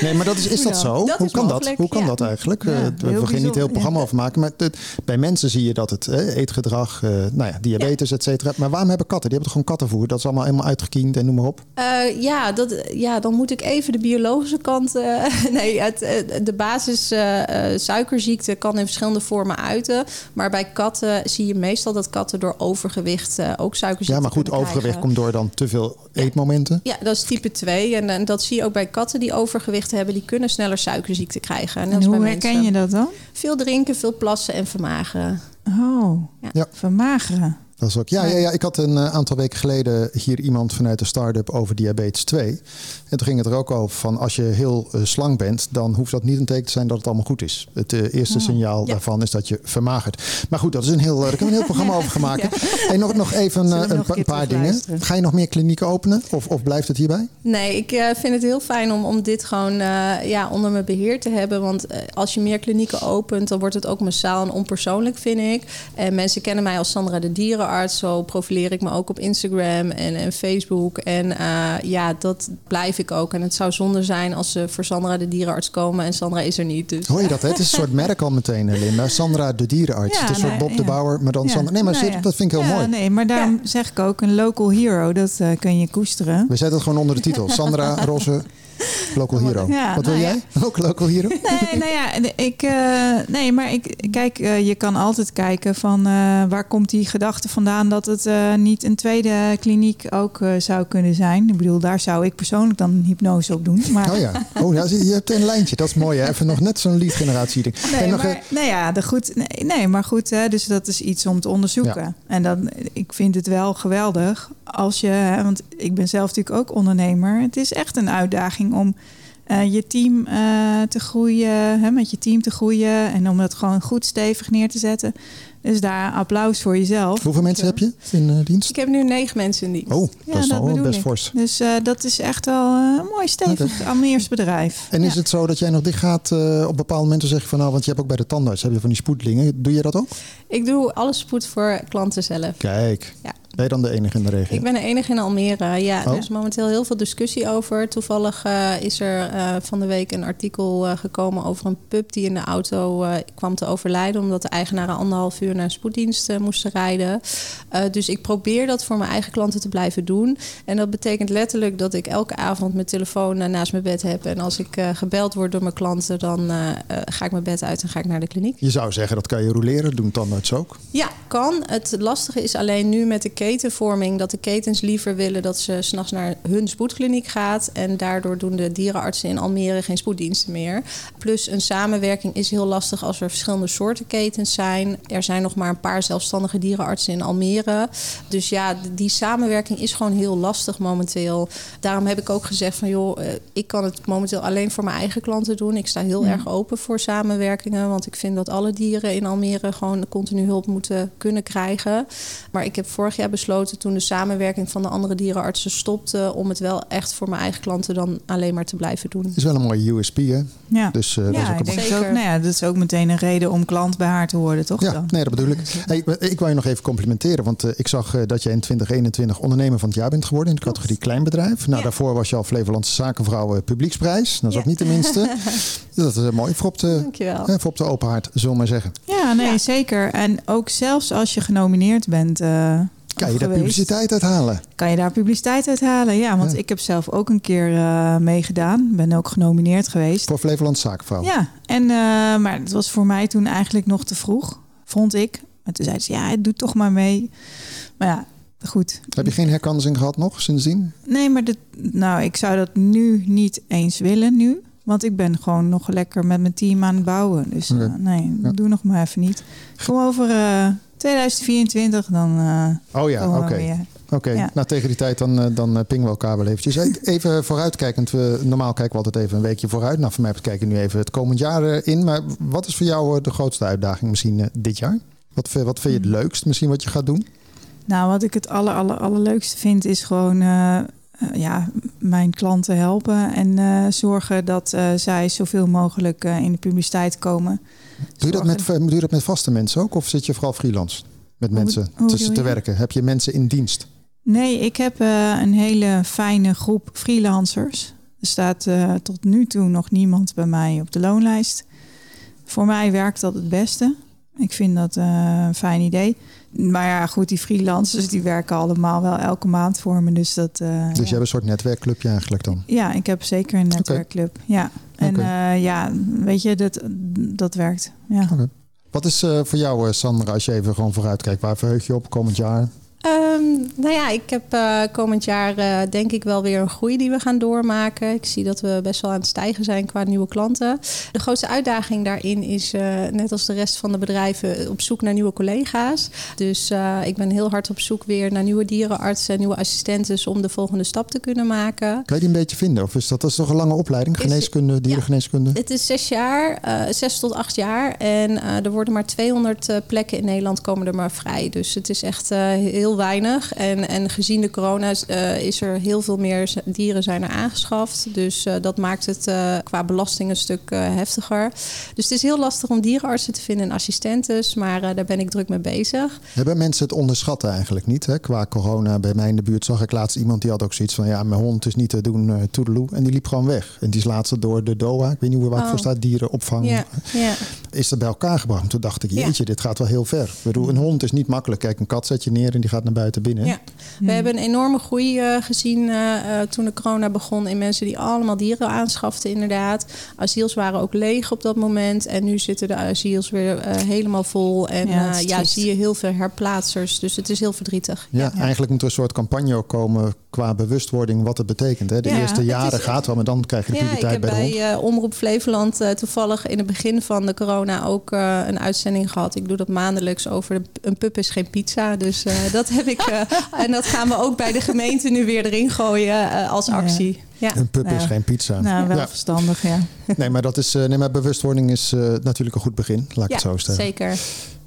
Nee, maar dat is, is dat zo? Dat hoe is kan dat? Hoe kan ja. dat eigenlijk? Ja, Eh, heel we niet heel programma over maken. Maar het- bij mensen zie je dat het hè, eetgedrag, eh, nou ja, diabetes, et cetera. Maar waarom hebben katten? Die hebben toch gewoon kattenvoer? Dat is allemaal helemaal uitgekiend en noem maar op. Eh, ja, dat, ja, dan moet ik even de biologische kant. eh, nee, het, de basis eh, eh, suikerziekte kan in verschillende vormen uiten. Maar bij katten zie je meestal dat katten door overgewicht eh, ook suikerziekte Ja, maar goed, overgewicht krijgen. komt door dan te veel eetmomenten. Ja, dat is type 2. En, en dat zie je ook bij katten die overgewicht hebben. Die kunnen sneller suikerziekte krijgen. En, hoe herken mensen. je dat dan? Veel drinken, veel plassen en vermageren. Oh, Ja. Ja. vermageren. Dat is ook, ja, ja, ja, ik had een eh, aantal weken geleden hier iemand vanuit de start-up over diabetes 2. En toen ging het er ook over van als je heel eh, slank bent, dan hoeft dat niet een teken te zijn dat het allemaal goed is. Het eh, eerste signaal Ja. daarvan is dat je vermagert. Maar goed, dat is een heel, daar kunnen we een heel programma over gaan maken. En nog, nog even nog een, pa- paar dingen. Ga je nog meer klinieken openen of, of blijft het hierbij? Nee, ik vind het heel fijn om, om dit gewoon ja, onder mijn beheer te hebben. Want als je meer klinieken opent, dan wordt het ook massaal en onpersoonlijk, vind ik. En mensen kennen mij als Sandra de dierenarts. Zo profileer ik me ook op Instagram en, en Facebook. En eh, ja, dat blijf ik ook. En het zou zonde zijn als ze voor Sandra de dierenarts komen en Sandra is er niet. Dus Hoor je dat? Hè? Het is een soort merk al meteen, Linda. Sandra de dierenarts. Ja, het is een soort nee, Bob de ja. Bouwer, maar dan Ja. Sandra. Nee, maar Nou zit- ja. dat vind ik heel ja, mooi. Nee, maar daarom zeg ik ook een local hero. Dat eh, kun je koesteren. We zetten het gewoon onder de titel. Sandra Rosse, local hero. Ja, Wat wil nou jij? Ook local hero? Nee, nou ja, ik, eh, nee, maar ik, kijk, eh, je kan altijd kijken van eh, waar komt die gedachte vandaan dat het niet een tweede kliniek ook zou kunnen zijn. Ik bedoel, daar zou ik persoonlijk dan hypnose op doen. Maar, Oh ja. Oh, ja, je hebt een lijntje. Dat is mooi. Hè? Even nog net zo'n lead-generatie. ding. Nee, En nog, maar, nou ja, de goed, nee, nee, maar goed, hè, dus dat is iets om te onderzoeken. Ja. En dan, ik vind het wel geweldig als je, want ik ben zelf natuurlijk ook ondernemer. Het is echt een uitdaging om eh, je team eh, te groeien, hè, met je team te groeien en om het gewoon goed stevig neer te zetten. Dus daar applaus voor jezelf. hoeveel mensen heb je in eh, dienst? ik heb nu negen mensen in dienst. Oh, Ja, dat is dat al best ik. fors. Dus eh, dat is echt wel eh, een mooi stevig Almeers bedrijf. En is het zo dat jij nog dicht gaat eh, op bepaalde momenten zeg je van nou, want je hebt ook bij de tandarts heb je van die spoedlingen. Doe je dat ook? Ik doe alles spoed voor klanten zelf. Kijk, Ja. Ben je dan de enige in de regio? Ik ben de enige in Almere. Ja, Oh. er is momenteel heel veel discussie over. Toevallig eh, is er eh, van de week een artikel eh, gekomen over een pup die in de auto kwam te overlijden. Omdat de eigenaren anderhalf uur naar een spoeddienst moesten rijden. Dus ik probeer dat voor mijn eigen klanten te blijven doen. En dat betekent letterlijk dat ik elke avond mijn telefoon naast mijn bed heb. En als ik gebeld word door mijn klanten, dan ga ik mijn bed uit en ga ik naar de kliniek. Je zou zeggen dat kan je roleren, doen tandarts ook. Ja, kan. Het lastige is alleen nu met de ketenvorming dat de ketens liever willen dat ze s'nachts naar hun spoedkliniek gaat. En daardoor doen de dierenartsen in Almere geen spoeddiensten meer. Plus een samenwerking is heel lastig als er verschillende soorten ketens zijn. Er zijn nog maar een paar zelfstandige dierenartsen in Almere. Dus ja, die samenwerking is gewoon heel lastig momenteel. Daarom heb ik ook gezegd van joh, eh, ik kan het momenteel alleen voor mijn eigen klanten doen. Ik sta heel erg open voor samenwerkingen. Want ik vind dat alle dieren in Almere gewoon continu hulp moeten kunnen krijgen. Maar ik heb vorig jaar besloten toen de samenwerking van de andere dierenartsen stopte. om het wel echt voor mijn eigen klanten dan alleen maar te blijven doen. Het is wel een mooie USP hè. Ja. Dus eh, dat is ook een denk Zeker. ook, nou ja, dat is ook meteen een reden om klant bij haar te worden, toch? Ja, dan? nee, dat bedoel ik. Hey, ik- wil je nog even complimenteren, want eh, ik zag eh, dat je in 2021 ondernemer van het jaar bent geworden in de categorie kleinbedrijf. Nou, Ja. daarvoor was je al Flevolandse Zakenvrouw Publieksprijs. Dat is Ja. ook niet de minste. dat is mooi. Voor op, de, voor op de open haard, zullen we maar zeggen. Ja, nee, Ja. zeker. En ook zelfs als je genomineerd bent. Kan je daar geweest, publiciteit uithalen? Kan je daar publiciteit uit halen? Ja, want Ja. ik heb zelf ook een keer eh, meegedaan. Ben ook genomineerd geweest. Voor Flevolandse Zakenvrouw. Ja, en, eh, maar het was voor mij toen eigenlijk nog te vroeg, vond ik. Maar toen zei ze, ja, doe toch maar mee. Maar ja, goed. Heb je geen herkansing gehad nog sindsdien? Nee, maar dit, nou, ik zou dat nu niet eens willen nu. Want ik ben gewoon nog lekker met mijn team aan het bouwen. Dus eh, nee, Ja. doe nog maar even niet. Kom over 2024, dan eh Oh ja, oké. Oké, Ja. nou tegen die tijd dan, eh, dan eh, pingen we elkaar wel eventjes. Even vooruitkijkend, we, normaal kijken we altijd even een weekje vooruit. Nou, voor mij kijken we nu even het komend jaar in. Maar wat is voor jou de grootste uitdaging misschien dit jaar? Wat, vind- wat vind je het Hmm. leukst misschien wat je gaat doen? Nou, wat ik het aller, aller, allerleukste vind is gewoon ja, mijn klanten helpen en eh, zorgen dat eh, zij zoveel mogelijk eh, in de publiciteit komen. Doe je, dat met, Zorgen- doe je dat met vaste mensen ook? Of zit je vooral freelance met Hoe mensen hoe tussen te werken? Heb je mensen in dienst? Nee, ik heb eh, een hele fijne groep freelancers. Er staat eh, tot nu toe nog niemand bij mij op de loonlijst. Voor mij werkt dat het beste. Ik vind dat uh, een fijn idee. Maar ja, goed, die freelancers die werken allemaal wel elke maand voor me. Dus, dat, uh, dus je hebt een soort netwerkclubje eigenlijk dan? Ja, ik heb zeker een netwerkclub. Okay. Ja. En okay. uh, ja, weet je, dat, dat werkt. Ja. Okay. Wat is uh, voor jou, Sandra, als je even gewoon vooruit kijkt, waar verheug je op komend jaar? Um, nou ja, ik heb uh, komend jaar uh, denk ik wel weer een groei die we gaan doormaken. Ik zie dat we best wel aan het stijgen zijn qua nieuwe klanten. De grootste uitdaging daarin is, uh, net als de rest van de bedrijven, op zoek naar nieuwe collega's. Dus ik ben heel hard op zoek weer naar nieuwe dierenartsen, nieuwe assistenten om de volgende stap te kunnen maken. Kan je die een beetje vinden? Of is dat, dat is toch een lange opleiding? Geneeskunde, dierengeneeskunde? Ja, het is zes jaar, zes tot acht jaar. En er worden maar 200 plekken in Nederland komen er maar vrij. Dus het is echt heel heel weinig. En, en gezien de corona uh, is er heel veel meer dieren zijn er aangeschaft. Dus uh, dat maakt het uh, qua belasting een stuk heftiger. Dus het is heel lastig om dierenartsen te vinden en assistentes. Maar daar ben ik druk mee bezig. Hebben mensen het onderschatten eigenlijk niet? Hè? Qua corona bij mij in de buurt zag ik laatst iemand die had ook zoiets van... ja, mijn hond is niet te doen, uh, toedeloe. En die liep gewoon weg. En die is laatst door de DOA, ik weet niet hoe waar het oh. voor staat, dierenopvang. Ja, ja. Is dat bij elkaar gebracht. Toen dacht ik, jeetje, ja. dit gaat wel heel ver. Ik bedoel, een hond is niet makkelijk. Kijk, een kat zet je neer en die gaat naar buiten binnen. Ja. We hmm. hebben een enorme groei uh, gezien uh, toen de corona begon in mensen die allemaal dieren aanschaften, inderdaad. Asiels waren ook leeg op dat moment. En nu zitten de asiels weer uh, helemaal vol. En ja, ja, zie je heel veel herplaatsers. Dus het is heel verdrietig. Ja, ja, eigenlijk moet er een soort campagne ook komen qua bewustwording wat het betekent. Hè? De eerste jaren is, gaat wel, maar dan krijg je de prioriteit bij de hond. Ik heb bij Omroep Flevoland toevallig in het begin van de corona ook een uitzending gehad. Ik doe dat maandelijks over een pup is geen pizza. Dus dat heb ik en dat gaan we ook bij de gemeente nu weer erin gooien uh, als actie. Ja. Een pup is geen pizza. Nou, wel ja. verstandig, ja. Nee, maar, dat is, uh, nee, maar bewustwording is uh, natuurlijk een goed begin, laat ik het zo stellen. zeker.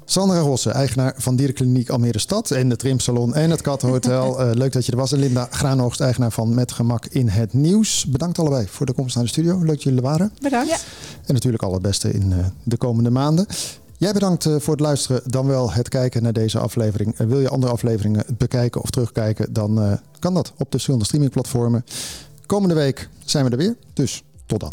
Sandra Rosse, eigenaar van Dierenkliniek Almere Stad en de Trimsalon en het Kattenhotel. uh, leuk dat je er was. En Linda Graanoogst, eigenaar van Met Gemak in het Nieuws. Bedankt allebei voor de komst naar de studio. Leuk dat jullie er waren. Bedankt. Ja. En natuurlijk al het beste in de komende maanden. Jij bedankt eh, voor het luisteren, dan wel het kijken naar deze aflevering. Wil je andere afleveringen bekijken of terugkijken, dan kan dat op de verschillende streamingplatformen. Komende week zijn we er weer, dus tot dan.